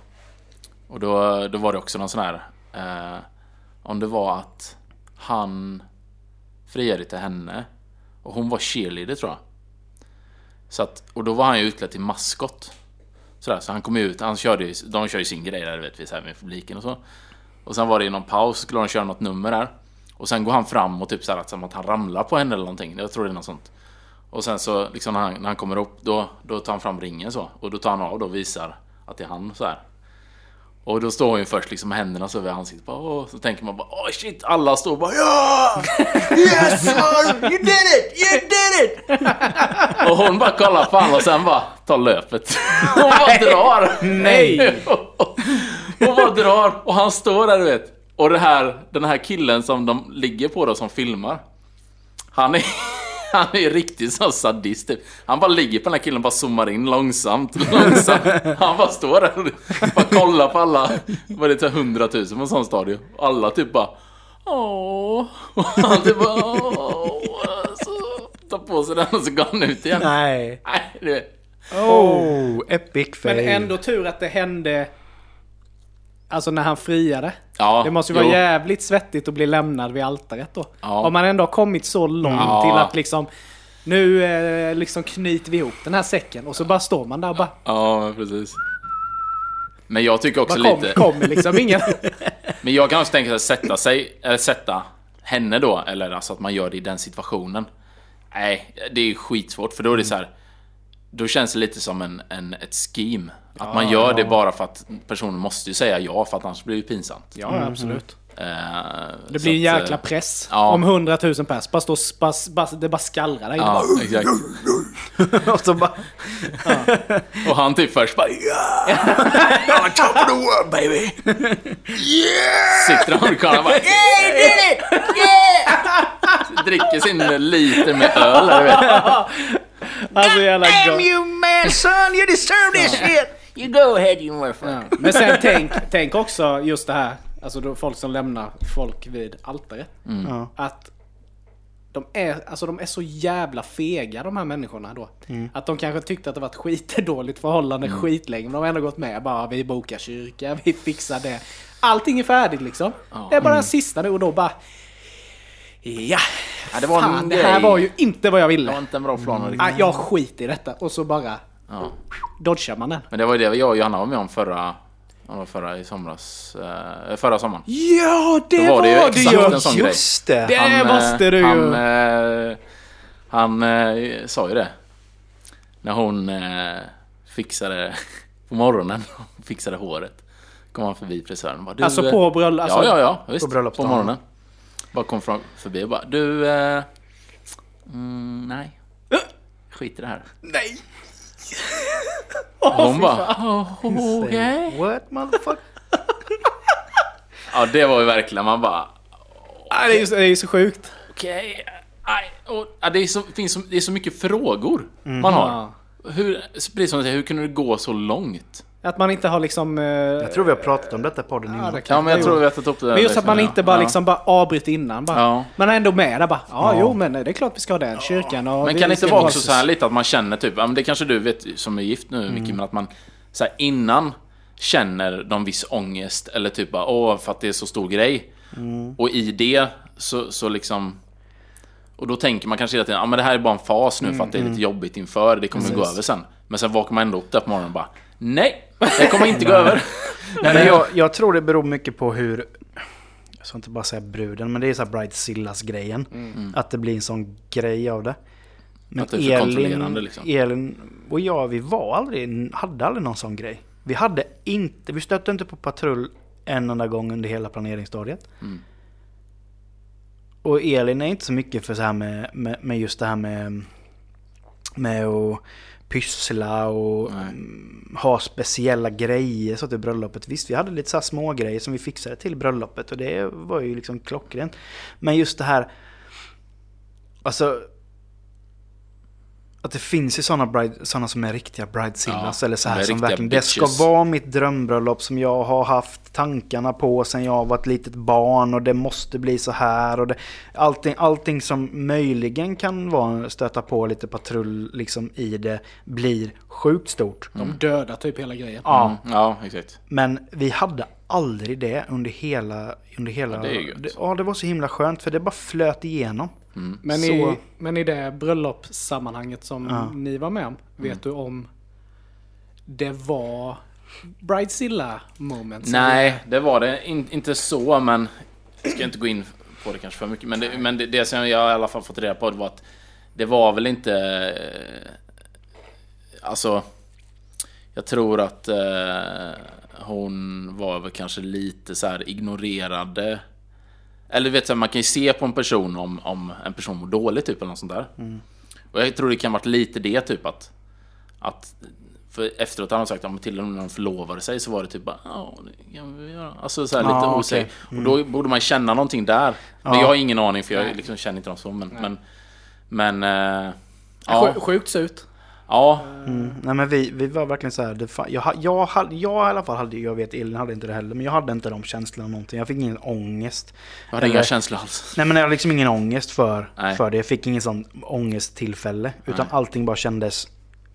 Speaker 4: Och då, då var det också någon sån här... Eh, om det var att han friade till henne. Och hon var cheerleader tror jag. Så att, och då var han ju utklädd till maskot. Sådär, så han kom ut, han körde ju, de kör ju sin grej där, du vet vi, så här med publiken och så. Och sen var det i någon paus, skulle de köra något nummer där. Och sen går han fram och typ såhär, som att han ramlar på henne eller någonting. Jag tror det är något sånt. Och sen så, liksom när han, när han kommer upp, då, då tar han fram ringen så. Och då tar han av då och visar att det är han så här. Och då står hon ju först liksom med händerna så över ansiktet. Bara, åh, så tänker man bara åh shit, alla står bara ja! <laughs> Yes you did it, you did it! <laughs> och hon bara kollar på honom och sen bara tar löpet. <laughs> Hon bara drar.
Speaker 2: Nej!
Speaker 4: Hon bara drar och han står där du vet. Och det här, den här killen som de ligger på då som filmar. Han är, <laughs> han är riktigt så sadist typ. Han bara ligger på den här killen och bara zoomar in långsamt, <laughs> långsamt. Han bara står där och bara kollar på alla, vad är det, hundratusen på en sån stadion. Och alla typ bara Åh. Och han typ bara Åh. Så tar på sig den och så går han ut igen.
Speaker 1: Nej.
Speaker 4: Nej, du vet.
Speaker 1: Oh, epic fail.
Speaker 2: Men ändå tur att det hände... Alltså när han friade.
Speaker 4: Ja,
Speaker 2: Det måste ju vara
Speaker 4: jo.
Speaker 2: jävligt svettigt att bli lämnad vid altaret då.
Speaker 4: Ja.
Speaker 2: Om man ändå har kommit så långt
Speaker 4: Ja.
Speaker 2: till att liksom... Nu eh, liksom knyter vi ihop den här säcken och så bara står man där och bara...
Speaker 4: Ja, precis. Men jag tycker också
Speaker 2: kom,
Speaker 4: lite...
Speaker 2: kommer liksom ingen... <laughs>
Speaker 4: Men jag kan också tänka sig sätta sig, eller sätta henne då, eller alltså att man gör det i den situationen. Nej, det är ju skitsvårt för då är det så här. Då känns det lite som en, en, ett scheme. Att man gör det bara för att personen måste ju säga ja för att annars blir det pinsamt.
Speaker 2: Ja, absolut.
Speaker 4: Eh,
Speaker 2: Det blir en
Speaker 4: att,
Speaker 2: jäkla
Speaker 4: eh,
Speaker 2: press.
Speaker 4: ja.
Speaker 2: Om hundratusen pers. Bara står, bara, bara, det bara skallrar där inne.
Speaker 4: Ja, exakt. <laughs>
Speaker 1: och så bara...
Speaker 4: Och han typ först bara ja! <laughs> I'm top of the world baby! Yeah! Sitter han och kollar bara yeah, you did it! Yeah! <laughs> Dricker sin liter med öl där.
Speaker 2: Alltså jävla gott.
Speaker 3: you man son, you deserve this shit! You go ahead you motherfucker.
Speaker 2: Ja. Men sen tänk, tänk också just det här. Alltså då folk som lämnar folk vid altaret.
Speaker 1: Ja.
Speaker 2: Att de är, alltså de är så jävla fega de här människorna då. Att de kanske tyckte att det var ett skitdåligt förhållande skitlänge. Men de har ändå gått med. Bara vi bokar kyrka, <laughs> vi fixar det. Allting är färdigt liksom. Det är bara den sista nu och då bara... Ja,
Speaker 4: Ja, det var en
Speaker 2: fan det här
Speaker 4: grej.
Speaker 2: var ju inte vad jag
Speaker 4: Det
Speaker 2: ville.
Speaker 4: var inte en bra plan riktigt.
Speaker 2: Ah, jag skiter i detta. Och så bara
Speaker 4: Ja.
Speaker 2: dodgar man den.
Speaker 4: Men det var ju det jag och Johanna var med om förra, det, förra i somras, eh, förra sommaren.
Speaker 2: Ja, det
Speaker 4: Då var det ju
Speaker 2: det
Speaker 4: exakt
Speaker 2: ju!
Speaker 4: en sån grej.
Speaker 1: Just det.
Speaker 2: Det
Speaker 4: eh,
Speaker 2: måste du ju!
Speaker 4: han, eh, han sa ju det. När hon fixade <laughs> på morgonen, <laughs> fixade håret. Kom han förbi frisören och bara
Speaker 2: Alltså på bröllop... Alltså,
Speaker 4: ja, ja, ja, visst.
Speaker 1: på
Speaker 4: På, morgonen. Bara kom fram, förbi och bara du, eh, mm, nej. Skit i det här.
Speaker 2: Nej!
Speaker 4: Och hon bara, oh, okej.
Speaker 1: What motherfucker? <laughs>
Speaker 4: Ja, det var ju verkligen, man bara,
Speaker 2: Ah, det, är ju, så- det är så sjukt.
Speaker 4: Okej, ja, det, är så, finns så, det är så mycket frågor man har. Hur, precis som du säger, hur kunde det gå så långt?
Speaker 2: Att man inte har liksom... eh,
Speaker 1: Jag tror vi har pratat om detta i podden innan.
Speaker 4: Ja, men jag tror vi har tagit upp det där.
Speaker 2: Men just att man inte bara
Speaker 4: ja.
Speaker 2: liksom bara avbryter innan bara.
Speaker 4: Ja.
Speaker 2: Man är ändå med där bara. Ja, jo men det är klart vi ska ha den kyrkan och
Speaker 4: Men kan det inte vara också så här lite att man känner typ, det kanske du vet som är gift nu Micke, men att man så här, innan känner de viss ångest eller typ bara åh för att det är så stor grej. Och i det så, så liksom och då tänker man kanske hela tiden, ja men det här är bara en fas nu för att det är lite jobbigt inför, det kommer gå över sen. Men sen vaknar man ändå upp där på morgonen och bara, nej, det kommer inte gå över.
Speaker 1: Nej, men jag, jag tror det beror mycket på hur... Jag ska inte bara säga bruden, men det är så här bridezillas-grejen. Att det blir en sån grej av det. Men
Speaker 4: Att det är för kontrollerande, liksom.
Speaker 1: Elin och jag, vi var aldrig, hade aldrig någon sån grej. Vi hade inte, vi stötte inte på patrull en enda gång under hela planeringsstadiet.
Speaker 4: Mm.
Speaker 1: Och Elin är inte så mycket för så här med, med, med just det här med, med att pyssla och mm, ha speciella grejer så till bröllopet. Visst, vi hade lite så här små grejer som vi fixade till bröllopet och det var ju liksom klockrent. Men just det här, alltså att det finns ju sådana, bride, såna som är riktiga bridezillas
Speaker 4: Ja,
Speaker 1: eller så här
Speaker 4: är
Speaker 1: som verkligen, det ska
Speaker 4: bitches.
Speaker 1: vara mitt drömbröllop som jag har haft tankarna på sen jag var ett litet barn och det måste bli så här och det, allting, allting som möjligen kan vara, stöta på lite patrull liksom i det blir sjukt stort.
Speaker 2: De dödar typ hela grejen.
Speaker 1: Ja,
Speaker 4: Mm, ja, exakt.
Speaker 1: men vi hade aldrig det under hela... Under hela
Speaker 4: Ja, det är gött.
Speaker 1: det, ja, det var så himla skönt för det bara flöt igenom.
Speaker 2: Men,
Speaker 1: Så-
Speaker 2: i, men i det bröllopssammanhanget som
Speaker 1: Ja.
Speaker 2: ni var med om, vet
Speaker 4: Mm.
Speaker 2: du om det var Bridezilla moments.
Speaker 4: Nej, det var det In, inte så, men jag ska inte gå in på det kanske för mycket. Men det, men det, det som jag i alla fall fått reda på det var att det var väl inte... eh, Alltså... Jag tror att eh, hon var väl kanske lite så här ignorerade. Eller vet man kan ju se på en person om, om en person mår dåligt typ eller något sånt där. Och jag tror det kan varit lite det typ att... att för efteråt har han sagt att till och med när de förlovade sig så var det typ bara ja, det kan vi göra. Alltså så här lite
Speaker 1: Ja, okej.
Speaker 4: osäkert. Och då borde man känna någonting där. Men
Speaker 1: Ja.
Speaker 4: jag har ingen aning för jag liksom känner inte dem så. Men... Men... men eh, ja.
Speaker 2: Sj- Sjukt surt.
Speaker 4: Ja.
Speaker 1: Mm. Nej men vi, vi var verkligen så här, det jag, jag, hade- jag i alla fall hade, jag vet Elin hade inte det heller, men jag hade inte de känslorna någonting. Jag fick ingen ångest.
Speaker 4: Jag hade inga
Speaker 1: Eller-
Speaker 4: känslor alls.
Speaker 1: Nej men jag hade liksom ingen ångest för,
Speaker 4: Nej.
Speaker 1: för det. Jag fick ingen sån ångesttillfälle. Utan
Speaker 4: Nej.
Speaker 1: allting bara kändes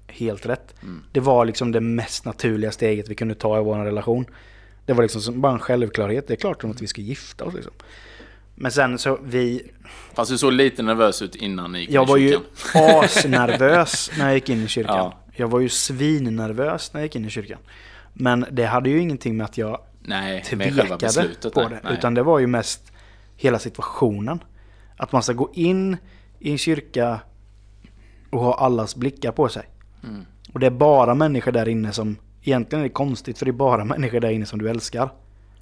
Speaker 1: helt rätt.
Speaker 4: Mm.
Speaker 1: Det var liksom det mest naturliga steget vi kunde ta i vår relation. Det var liksom som bara en självklarhet. Det är klart att vi ska gifta oss liksom. Men sen så vi...
Speaker 4: Fast du såg lite nervös ut innan ni gick
Speaker 1: Jag
Speaker 4: in i
Speaker 1: var ju
Speaker 4: kyrkan.
Speaker 1: asnervös när jag gick in i <laughs> kyrkan.
Speaker 4: Ja.
Speaker 1: Jag var ju svinnervös när jag gick in i kyrkan. Men det hade ju ingenting med att jag
Speaker 4: Nej,
Speaker 1: tvekade
Speaker 4: beslutet.
Speaker 1: på
Speaker 4: nej,
Speaker 1: det.
Speaker 4: nej.
Speaker 1: Utan det var ju mest hela situationen. Att man ska gå in i en kyrka och ha allas blickar på sig.
Speaker 4: Mm.
Speaker 1: Och det är bara människor där inne som... Egentligen är det konstigt för det är bara människor där inne som du älskar.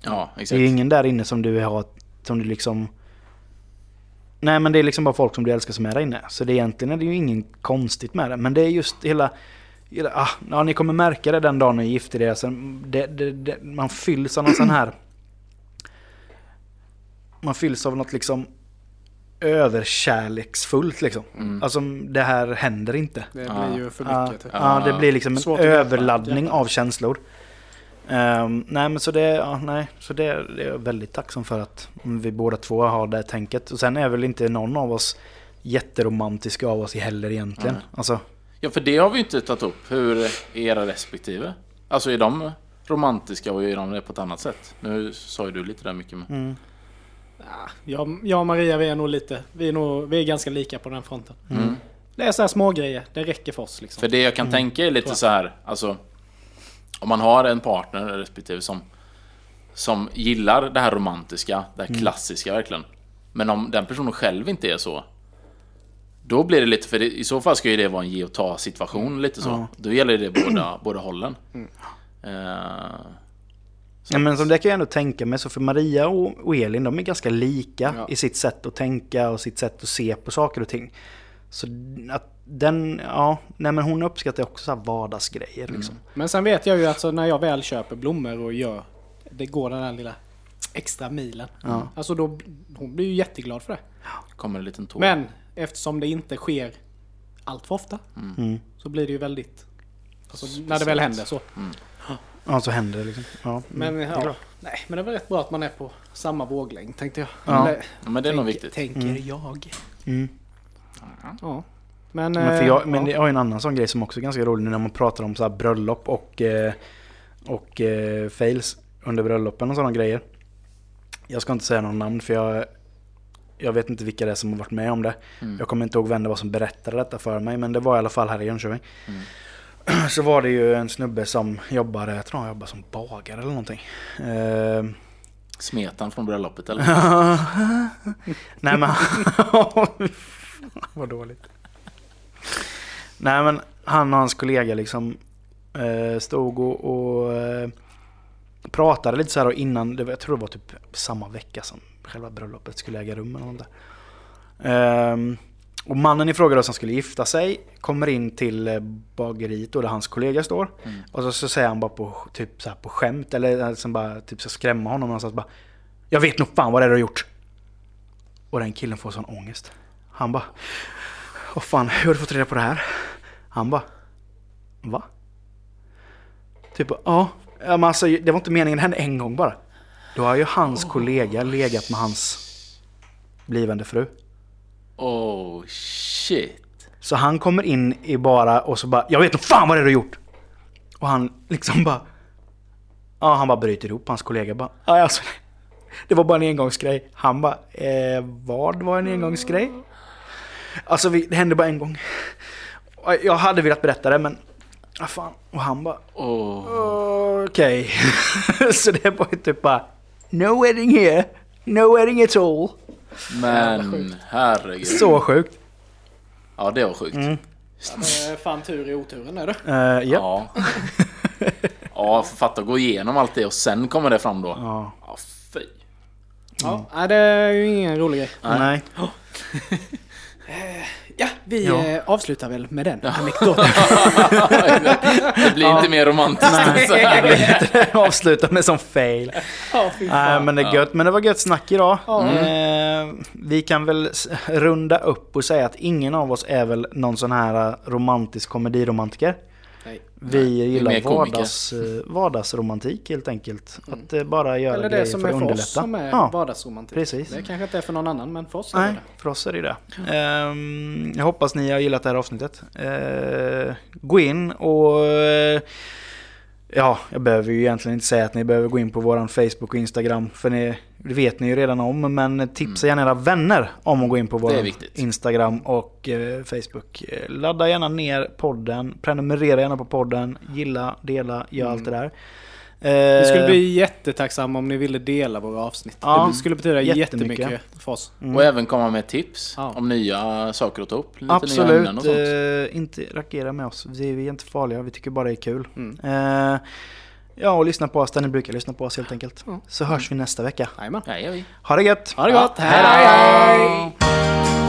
Speaker 4: Ja,
Speaker 1: Det är
Speaker 4: exakt.
Speaker 1: ingen där inne som du har... Som du liksom... Nej men det är liksom bara folk som du älskar som är där inne. Så det egentligen är det ju inget konstigt med det. Men det är just hela... hela ah, ja, ni kommer märka det den dagen ni gifter er. Alltså, det, det, det, man fylls av någon sån här... Man fylls av något liksom överkärleksfullt liksom.
Speaker 4: Mm.
Speaker 1: Alltså det här händer inte.
Speaker 2: Det blir ju för
Speaker 1: Ja,
Speaker 2: mycket. typ.
Speaker 1: ja, det blir liksom en överladdning av känslor. Ehm, nej men så det, ja, nej, så det, det är jag väldigt tacksam för att vi båda två har det tänket. Och sen är väl inte någon av oss jätteromantiska av oss heller egentligen. Alltså,
Speaker 4: Ja, för det har vi ju inte tagit upp. Hur är era respektive? Alltså är de romantiska och är de det på ett annat sätt? Nu sa ju du lite där mycket med.
Speaker 1: mm,
Speaker 2: Ja, jag, jag och Maria vi är nog lite, vi är, nog, vi är ganska lika på den fronten.
Speaker 4: Mm.
Speaker 2: Det är så här små grejer. det räcker för oss liksom.
Speaker 4: För det jag kan tänka är lite så här, alltså om man har en partner respektive som som gillar det här romantiska, det här klassiska verkligen. Men om den personen själv inte är så då blir det lite, för det, i så fall ska ju det vara en ge och ta situation lite så.
Speaker 1: Ja.
Speaker 4: Då gäller det båda, båda hållen. Eh,
Speaker 1: ja, men som det kan jag ändå tänka mig. Så för Maria och, och Elin, de är ganska lika
Speaker 2: Ja.
Speaker 1: i sitt sätt att tänka och sitt sätt att se på saker och ting. Så att den, ja, nej men hon uppskattar också så här vardagsgrejer liksom.
Speaker 2: Men sen vet jag ju att så när jag väl köper blommor och gör, det går den där lilla extra milen.
Speaker 1: Ja.
Speaker 2: Alltså då, hon blir ju jätteglad för det.
Speaker 4: kommer en liten tår.
Speaker 2: Men eftersom det inte sker allt för ofta
Speaker 1: Mm.
Speaker 2: så blir det ju väldigt... Alltså när det väl händer så.
Speaker 1: Ja, så händer det liksom. Ja,
Speaker 2: Men
Speaker 1: mm, det är
Speaker 2: ja, nej, men det var rätt bra att man är på samma våglängd tänkte jag.
Speaker 1: Ja.
Speaker 2: Eller,
Speaker 4: Ja, men det är nog
Speaker 2: tänk-
Speaker 4: viktigt.
Speaker 2: Tänker jag. Ja. Men,
Speaker 1: Men, för
Speaker 2: eh,
Speaker 1: jag, men
Speaker 2: ja.
Speaker 1: jag har en annan sån grej som också är ganska rolig nu när man pratar om så här bröllop och, eh, och eh, fails under bröllopen och sådana grejer. Jag ska inte säga någon namn för jag, jag vet inte vilka det är som har varit med om det.
Speaker 4: Mm.
Speaker 1: Jag kommer inte ihåg vem det var som berättade detta för mig men det var i alla fall här i Jönköping.
Speaker 4: Mm. <clears throat>
Speaker 1: Så var det ju en snubbe som jobbade, jag tror han jobbade som bagare eller någonting. Eh,
Speaker 4: Smetan från bröllopet eller? <laughs>
Speaker 1: Nej men... <laughs> <laughs> Vad dåligt. Nej men han och hans kollega liksom eh, stod och, och eh, pratade lite så här och innan, det var, jag tror det var typ samma vecka som själva bröllopet skulle äga rum eller något där. Ehm, och mannen i fråga då som skulle gifta sig kommer in till eh, bageriet där hans kollega står.
Speaker 4: Mm.
Speaker 1: Och så, så säger han bara på, typ så här på skämt eller liksom bara typ så skrämma honom någonstans bara Jag vet nog fan vad det är du har gjort. Och den killen får sån ångest. Han bara Vad fan, hur har du fått reda på det här? Han bara Va? Typ ja, men alltså, det var inte meningen, det hände en gång bara. Då har ju hans kollega legat med hans blivande fru.
Speaker 4: Oh shit.
Speaker 1: Så han kommer in i bara och så bara Jag vet nog fan vad det är du gjort! Och han liksom bara Ja han bara bryter ihop, hans kollega bara ja, alltså, Det var bara en engångsgrej. Han bara eh, Vad var en engångsgrej? Alltså vi, det hände bara en gång. Jag hade velat berätta det men Ah, fan. Och han bara
Speaker 4: Åh.
Speaker 1: okej. <laughs> så det var ju typ bara no wedding here. No wedding at all.
Speaker 4: Men herregud.
Speaker 1: Så sjukt.
Speaker 4: Ja, det var sjukt.
Speaker 1: Mm.
Speaker 2: Eh, Fan tur i oturen är det.
Speaker 1: Uh, ja.
Speaker 4: Ja. Ja, fatta gå igenom allt det och sen kommer det fram då.
Speaker 1: ja.
Speaker 4: Ja, fy.
Speaker 2: Ja, nej, det är ju ingen rolig grej.
Speaker 1: Nej. <gasps>
Speaker 2: Ja, vi
Speaker 1: Ja.
Speaker 2: eh, avslutar väl med den anekdoten. <laughs>
Speaker 4: Det blir inte mer romantiskt än <laughs> så här. <laughs>
Speaker 1: Avsluta med som fail.
Speaker 2: fy
Speaker 1: Nej men det är gött. Men det var gött snack idag.
Speaker 2: Ja.
Speaker 1: Eh, vi kan väl runda upp och säga att ingen av oss är väl någon sån här eh, romantisk komediromantiker.
Speaker 2: Nej.
Speaker 1: Vi
Speaker 4: är
Speaker 1: gillar vardags, eh, vardagsromantik helt enkelt. Att eh, bara göra
Speaker 2: Eller
Speaker 1: grejer
Speaker 2: det som
Speaker 1: för
Speaker 2: är
Speaker 1: att
Speaker 2: för
Speaker 1: underlätta.
Speaker 2: oss som är
Speaker 1: ja,
Speaker 2: vardagsromantik.
Speaker 1: precis.
Speaker 2: Det kanske inte är för någon annan, men för oss är
Speaker 1: Nej,
Speaker 2: det
Speaker 1: för oss är det det. Ehm, jag hoppas ni har gillat det här avsnittet. Eh, gå in och... ja, jag behöver ju egentligen inte säga att ni behöver gå in på våran Facebook och Instagram. För ni, det vet ni ju redan om. Men tipsa gärna era vänner om att gå in på
Speaker 4: Mm. Viktigt.
Speaker 1: Instagram och eh, Facebook. Eh, Ladda gärna ner podden. Prenumerera gärna på podden. Gilla, dela, gör allt det där.
Speaker 2: Vi
Speaker 1: Eh,
Speaker 2: skulle bli jättetacksamma om ni ville dela våra avsnitt.
Speaker 1: Ja,
Speaker 2: det skulle betyda
Speaker 1: jättemycket.
Speaker 2: jättemycket för oss.
Speaker 1: mm.
Speaker 4: Och även komma med tips
Speaker 2: Ja.
Speaker 4: om nya saker att ta upp. Lite nya ämnen och
Speaker 1: Absolut,
Speaker 4: sånt.
Speaker 1: eh, inte rackera med oss. Vi vi är inte farliga, vi tycker bara det är kul.
Speaker 2: Mm.
Speaker 1: Eh, ja, och lyssna på oss där ni brukar lyssna på oss helt enkelt. Så hörs vi nästa vecka.
Speaker 2: Jajamän.
Speaker 1: Ha det gött!
Speaker 2: Ha det gott! Hej! hej.